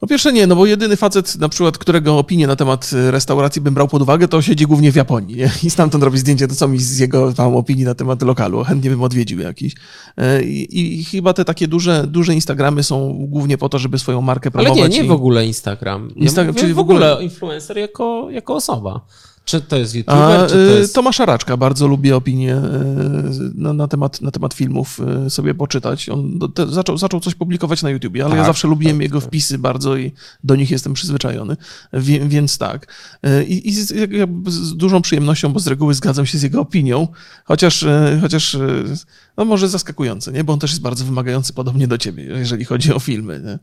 po pierwsze nie, no bo jedyny facet, na przykład, którego opinię na temat e, restauracji bym brał pod uwagę, to siedzi głównie w Japonii nie? i stamtąd robi zdjęcie, to co mi z jego tam opinii na temat lokalu, chętnie bym odwiedził jakiś. E, I, I, chyba te takie duże, duże Instagramy są głównie po to, żeby swoją markę promować. Ale nie, nie i... w ogóle Instagram. Ja. Czyli w ogóle influencer jako, jako osoba. Czy to jest YouTuber, A, czy to y, jest... Tomasza Raczka, bardzo lubię opinię y, na, na, temat, na temat filmów y, sobie poczytać. On te, zaczął, zaczął coś publikować na YouTubie, ale tak, ja zawsze lubiłem tak, jego tak. wpisy bardzo i do nich jestem przyzwyczajony, Wie, więc tak. I, i z, z, dużą przyjemnością, bo z reguły zgadzam się z jego opinią, chociaż, chociaż no może zaskakujące, nie? bo on też jest bardzo wymagający podobnie do ciebie, jeżeli chodzi o filmy. Nie?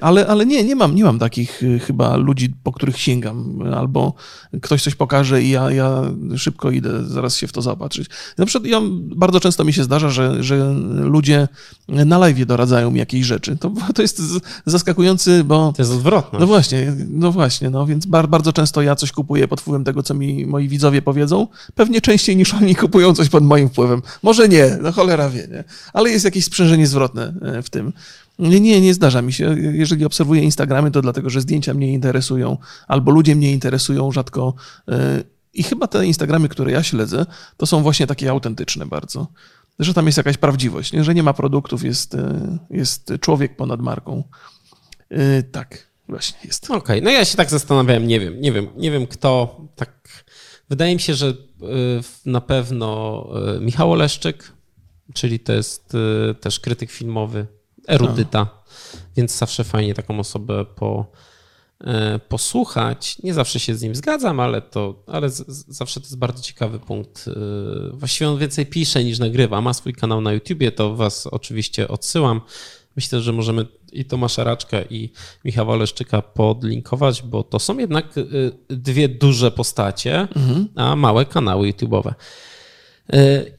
Ale, ale nie, nie mam, nie mam takich chyba ludzi, po których sięgam, albo ktoś coś pokaże i ja, ja szybko idę zaraz się w to zaopatrzyć. Na przykład ja, bardzo często mi się zdarza, że, że ludzie na live doradzają mi jakiejś rzeczy. To, to jest zaskakujący, bo... To jest odwrotne. No właśnie, no właśnie, no więc bar, bardzo często ja coś kupuję pod wpływem tego, co mi moi widzowie powiedzą. Pewnie częściej niż oni kupują coś pod moim wpływem. Może nie, no cholera wie, nie? Ale jest jakieś sprzężenie zwrotne e, w tym. Nie, nie, nie zdarza mi się. Jeżeli obserwuję Instagramy, to dlatego, że zdjęcia mnie interesują, albo ludzie mnie interesują rzadko. E, I chyba te Instagramy, które ja śledzę, to są właśnie takie autentyczne bardzo. Że tam jest jakaś prawdziwość, nie? że nie ma produktów, jest, e, jest człowiek ponad marką. Tak, właśnie jest. Okej, okay. no ja się tak zastanawiałem, nie wiem, nie wiem, nie wiem kto tak. Wydaje mi się, że na pewno Michał Oleszczyk, czyli to jest też krytyk filmowy, erudyta, więc zawsze fajnie taką osobę po, posłuchać. Nie zawsze się z nim zgadzam, ale to, ale z, zawsze to jest bardzo ciekawy punkt. Właściwie on więcej pisze niż nagrywa. Ma swój kanał na YouTubie, to was oczywiście odsyłam. Myślę, że możemy i Tomasza Raczka i Michała Leszczyka podlinkować, bo to są jednak e, dwie duże postacie, mhm. a małe kanały YouTube'owe.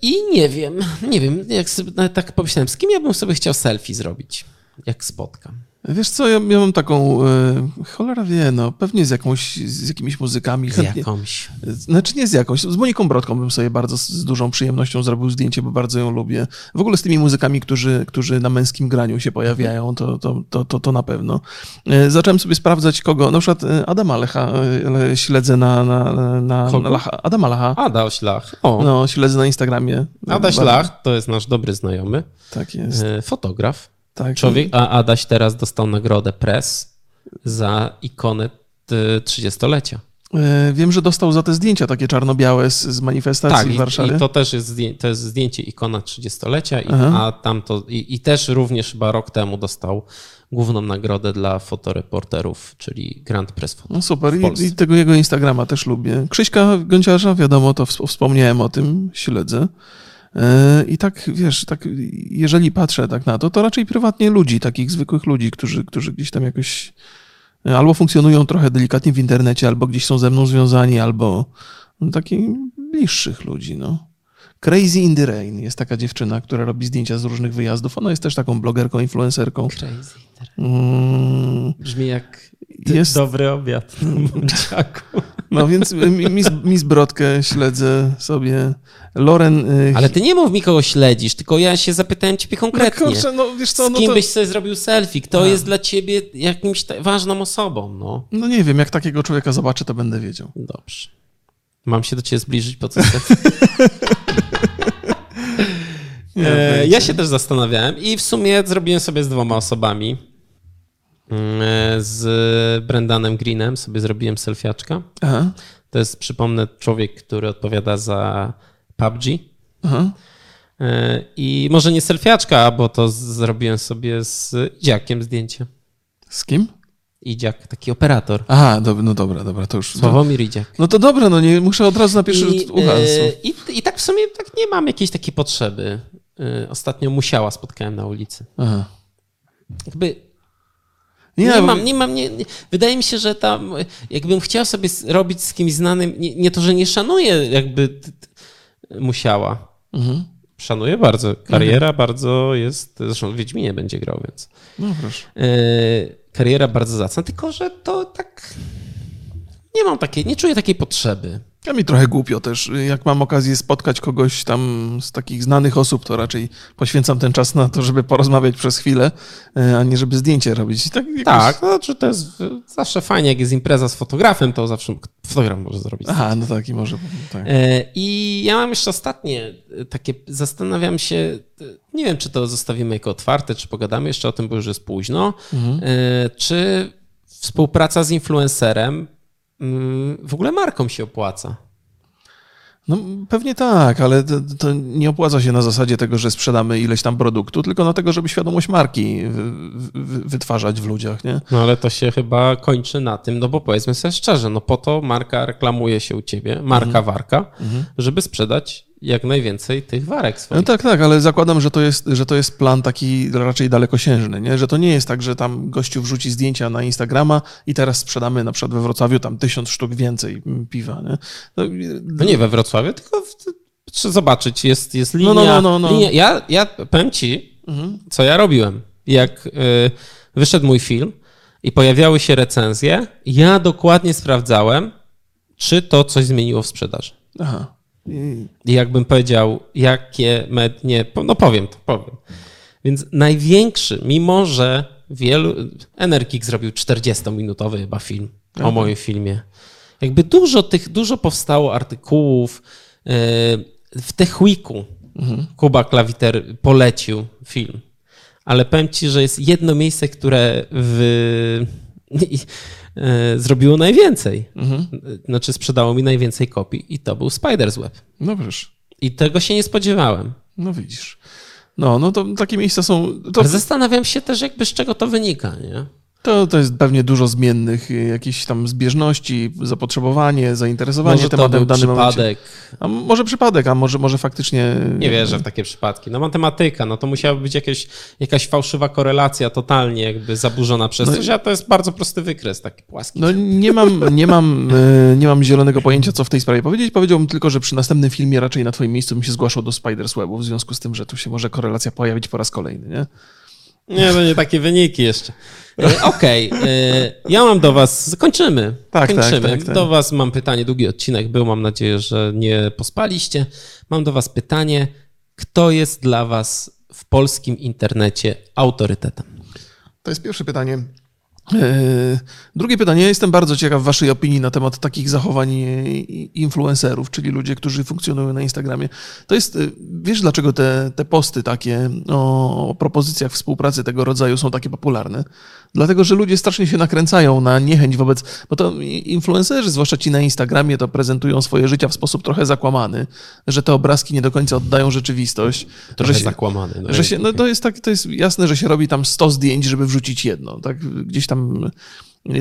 I nie wiem, nie wiem, jak sobie, tak pomyślałem, z kim ja bym sobie chciał selfie zrobić, jak spotkam. Wiesz co, ja, ja mam taką, e, cholera wie, no, pewnie z jakąś, z jakimiś muzykami. Z chętnie, jakąś. Znaczy nie z jakąś, z Moniką Brodką bym sobie bardzo z, z, dużą przyjemnością zrobił zdjęcie, bo bardzo ją lubię. W ogóle z tymi muzykami, którzy, którzy na męskim graniu się pojawiają, to, to, to, to, to na pewno. E, zacząłem sobie sprawdzać kogo, na przykład e, Adama Lecha e, śledzę na, na, na, na Lacha. Adama Lacha. Adaś Lach. O. No, śledzę na Instagramie. Adaś Lach to jest nasz dobry znajomy. Tak jest. Fotograf. Tak. Człowiek, a Adaś teraz dostał nagrodę Press za ikonę 30-lecia. E, wiem, że dostał za te zdjęcia takie czarno-białe z, z manifestacji tak, w Warszawie. I to też jest, to jest zdjęcie ikona 30-lecia, i, a tam to, i, i, też również chyba rok temu dostał główną nagrodę dla fotoreporterów, czyli Grand Press Photo. No super, I, i, tego jego Instagrama też lubię. Krzyśka Gąciarza, wiadomo, to wspomniałem o tym, śledzę. E, I tak, wiesz, tak, jeżeli patrzę tak na to, to raczej prywatnie ludzi, takich zwykłych ludzi, którzy, którzy gdzieś tam jakoś e, albo funkcjonują trochę delikatnie w internecie, albo gdzieś są ze mną związani, albo no, takich bliższych ludzi, no. Crazy in the Rain jest taka dziewczyna, która robi zdjęcia z różnych wyjazdów. Ona jest też taką blogerką, influencerką. Crazy in the Rain. Mm. Brzmi jak jest... dobry obiad No więc Miss, Miss Brodkę śledzę sobie. Loren. Y, Ale ty nie mów mi, kogo śledzisz, tylko ja się zapytałem ciebie konkretnie. No kurczę, no wiesz co, Z no kim to... byś sobie zrobił selfie? Kto A. jest dla ciebie jakimś ważną osobą? No. no nie wiem, jak takiego człowieka zobaczę, to będę wiedział. Dobrze. Mam się do ciebie zbliżyć po co? e, ja się też zastanawiałem i w sumie zrobiłem sobie z dwoma osobami. Mm, e, z Brendanem Greenem sobie zrobiłem selfiaczka. Aha. To jest, przypomnę, człowiek, który odpowiada za PUBG. Aha. E, I może nie selfiaczka, bo to zrobiłem sobie z dziakiem zdjęcie. Z kim? Idziak, taki operator. Aha, do, no dobra, dobra, to już. Sławomir Idziak. No to dobra, no nie muszę od razu na pierwszy I, yy, i, I tak w sumie tak nie mam jakiejś takiej potrzeby. Ostatnio musiała spotkałem na ulicy. Aha. Jakby nie, nie mam, nie mam, nie, nie, wydaje mi się, że tam, jakbym chciał sobie robić z kimś znanym, nie, nie to, że nie szanuję, jakby musiała. Mhm. Szanuję bardzo. Kariera mhm. bardzo jest, zresztą w Wiedźminie będzie grał, więc. No proszę. Yy, kariera bardzo zacna, tylko że to tak nie mam takiej, nie czuję takiej potrzeby. Ja mi trochę głupio też. Jak mam okazję spotkać kogoś tam z takich znanych osób, to raczej poświęcam ten czas na to, żeby porozmawiać przez chwilę, e, a nie żeby zdjęcie robić. Tak, jakoś... tak no, znaczy to jest zawsze fajnie, jak jest impreza z fotografem, to zawsze fotograf może zrobić. Aha, no tak, i może. Tak. E, I ja mam jeszcze ostatnie takie, zastanawiam się, nie wiem, czy to zostawimy jako otwarte, czy pogadamy jeszcze o tym, bo już jest późno, mhm. E, czy współpraca z influencerem w ogóle markom się opłaca. No pewnie tak, ale to, to, nie opłaca się na zasadzie tego, że sprzedamy ileś tam produktu, tylko na tego, żeby świadomość marki wytwarzać w ludziach, nie? No ale to się chyba kończy na tym, no bo powiedzmy sobie szczerze, no po to marka reklamuje się u ciebie, marka mhm. warka, mhm. żeby sprzedać jak najwięcej tych warek No swoich. tak, tak, ale zakładam, że to jest, że to jest plan taki raczej dalekosiężny, nie? że to nie jest tak, że tam gościu wrzuci zdjęcia na Instagrama i teraz sprzedamy na przykład we Wrocławiu tam tysiąc sztuk więcej piwa. Nie? No, No nie we Wrocławiu, tylko w, trzeba zobaczyć, jest, jest linia. No, no, no, no. linia. Ja, ja powiem ci, Mhm. co ja robiłem. Jak y, wyszedł mój film i pojawiały się recenzje, ja dokładnie sprawdzałem, czy to coś zmieniło w sprzedaży. Aha. Jakbym powiedział, jakie med... Nie, no powiem to, powiem. Więc największy, mimo że wielu... Energik zrobił 40-minutowy chyba film o moim filmie. Jakby dużo tych, dużo powstało artykułów. yy, W Tech Weeku Kuba Klawiter polecił film. Ale powiem ci, że jest jedno miejsce, które w... yy, zrobiło najwięcej. Znaczy sprzedało mi najwięcej kopii i to był Spider's Web. No wiesz, I tego się nie spodziewałem. no widzisz. No, no to takie miejsca są. To, Ale zastanawiam się też, jakby z czego to wynika, nie? To, to jest pewnie dużo zmiennych, y, jakieś tam zbieżności, zapotrzebowanie, zainteresowanie Może to tematem był w danym momencie. przypadek. A może przypadek, a może, może faktycznie. Nie wierzę w takie przypadki. No matematyka, no to musiała być jakieś, jakaś fałszywa korelacja totalnie jakby zaburzona przez coś, a to jest bardzo prosty wykres, taki płaski. No nie mam, nie, mam, e, nie mam zielonego pojęcia, co w tej sprawie powiedzieć. Powiedziałbym tylko, że przy następnym filmie raczej na twoim miejscu bym się zgłaszał do Spider's Webu, w związku z tym, że tu się może korelacja pojawić po raz kolejny, nie? Nie, to nie takie wyniki jeszcze. E, Okej, e, ja mam do was, kończymy. Tak, tak, kończymy. tak, tak. Do was mam pytanie, długi odcinek był, mam nadzieję, że nie pospaliście. Mam do was pytanie, kto jest dla was w polskim internecie autorytetem? To jest pierwsze pytanie. E, Drugie pytanie. Jestem bardzo ciekaw Waszej opinii na temat takich zachowań influencerów, czyli ludzie, którzy funkcjonują na Instagramie. To jest, wiesz, dlaczego te, te posty takie o propozycjach współpracy tego rodzaju są takie popularne? Dlatego, że ludzie strasznie się nakręcają na niechęć wobec. Bo to influencerzy, zwłaszcza ci na Instagramie, to prezentują swoje życia w sposób trochę zakłamany, że te obrazki nie do końca oddają rzeczywistość. Trochę że się, zakłamany. No, że się, no to jest tak, to jest jasne, że się robi tam 100 zdjęć, żeby wrzucić jedno. Tak, gdzieś tam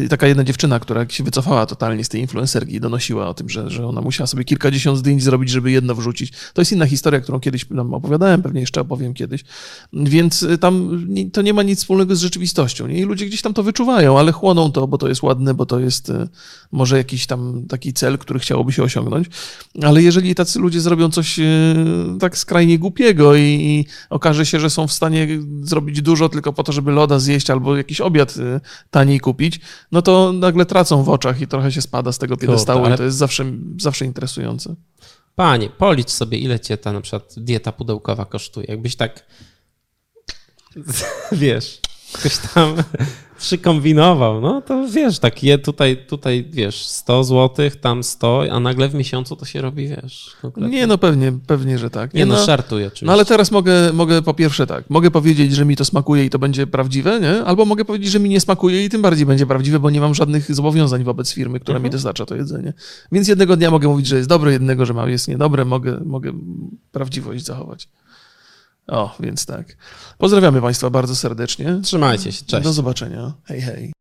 taka jedna dziewczyna, która się wycofała totalnie z tej influencerki i donosiła o tym, że, że ona musiała sobie kilkadziesiąt zdjęć zrobić, żeby jedno wrzucić. To jest inna historia, którą kiedyś nam opowiadałem, pewnie jeszcze opowiem kiedyś. Więc y, tam to nie ma nic wspólnego z rzeczywistością. Nie? I ludzie gdzieś tam to wyczuwają, ale chłoną to, bo to jest ładne, bo to jest y, może jakiś tam taki cel, który chciałoby się osiągnąć. Ale jeżeli tacy ludzie zrobią coś y, tak skrajnie głupiego i, i okaże się, że są w stanie zrobić dużo tylko po to, żeby loda zjeść albo jakiś obiad taniej kupić, no to nagle tracą w oczach i trochę się spada z tego piedestału ale- to jest zawsze, zawsze interesujące. Panie, policz sobie, ile cię ta na przykład dieta pudełkowa kosztuje. Jakbyś tak, wiesz, ktoś tam przykombinował, no to wiesz, tak je tutaj, tutaj, wiesz, 100 zł, tam 100, a nagle w miesiącu to się robi, wiesz. Nie, no pewnie, pewnie, że tak. Nie, no, żartuję oczywiście. No ale teraz mogę, mogę po pierwsze tak, mogę powiedzieć, że mi to smakuje i to będzie prawdziwe, nie? Albo mogę powiedzieć, że mi nie smakuje i tym bardziej będzie prawdziwe, bo nie mam żadnych zobowiązań wobec firmy, która mi dostarcza to jedzenie. Więc jednego dnia mogę mówić, że jest dobre, jednego, że jest niedobre, mogę, mogę prawdziwość zachować. O, więc tak. Pozdrawiamy Państwa bardzo serdecznie. Trzymajcie się, cześć. Do zobaczenia. Hej, hej.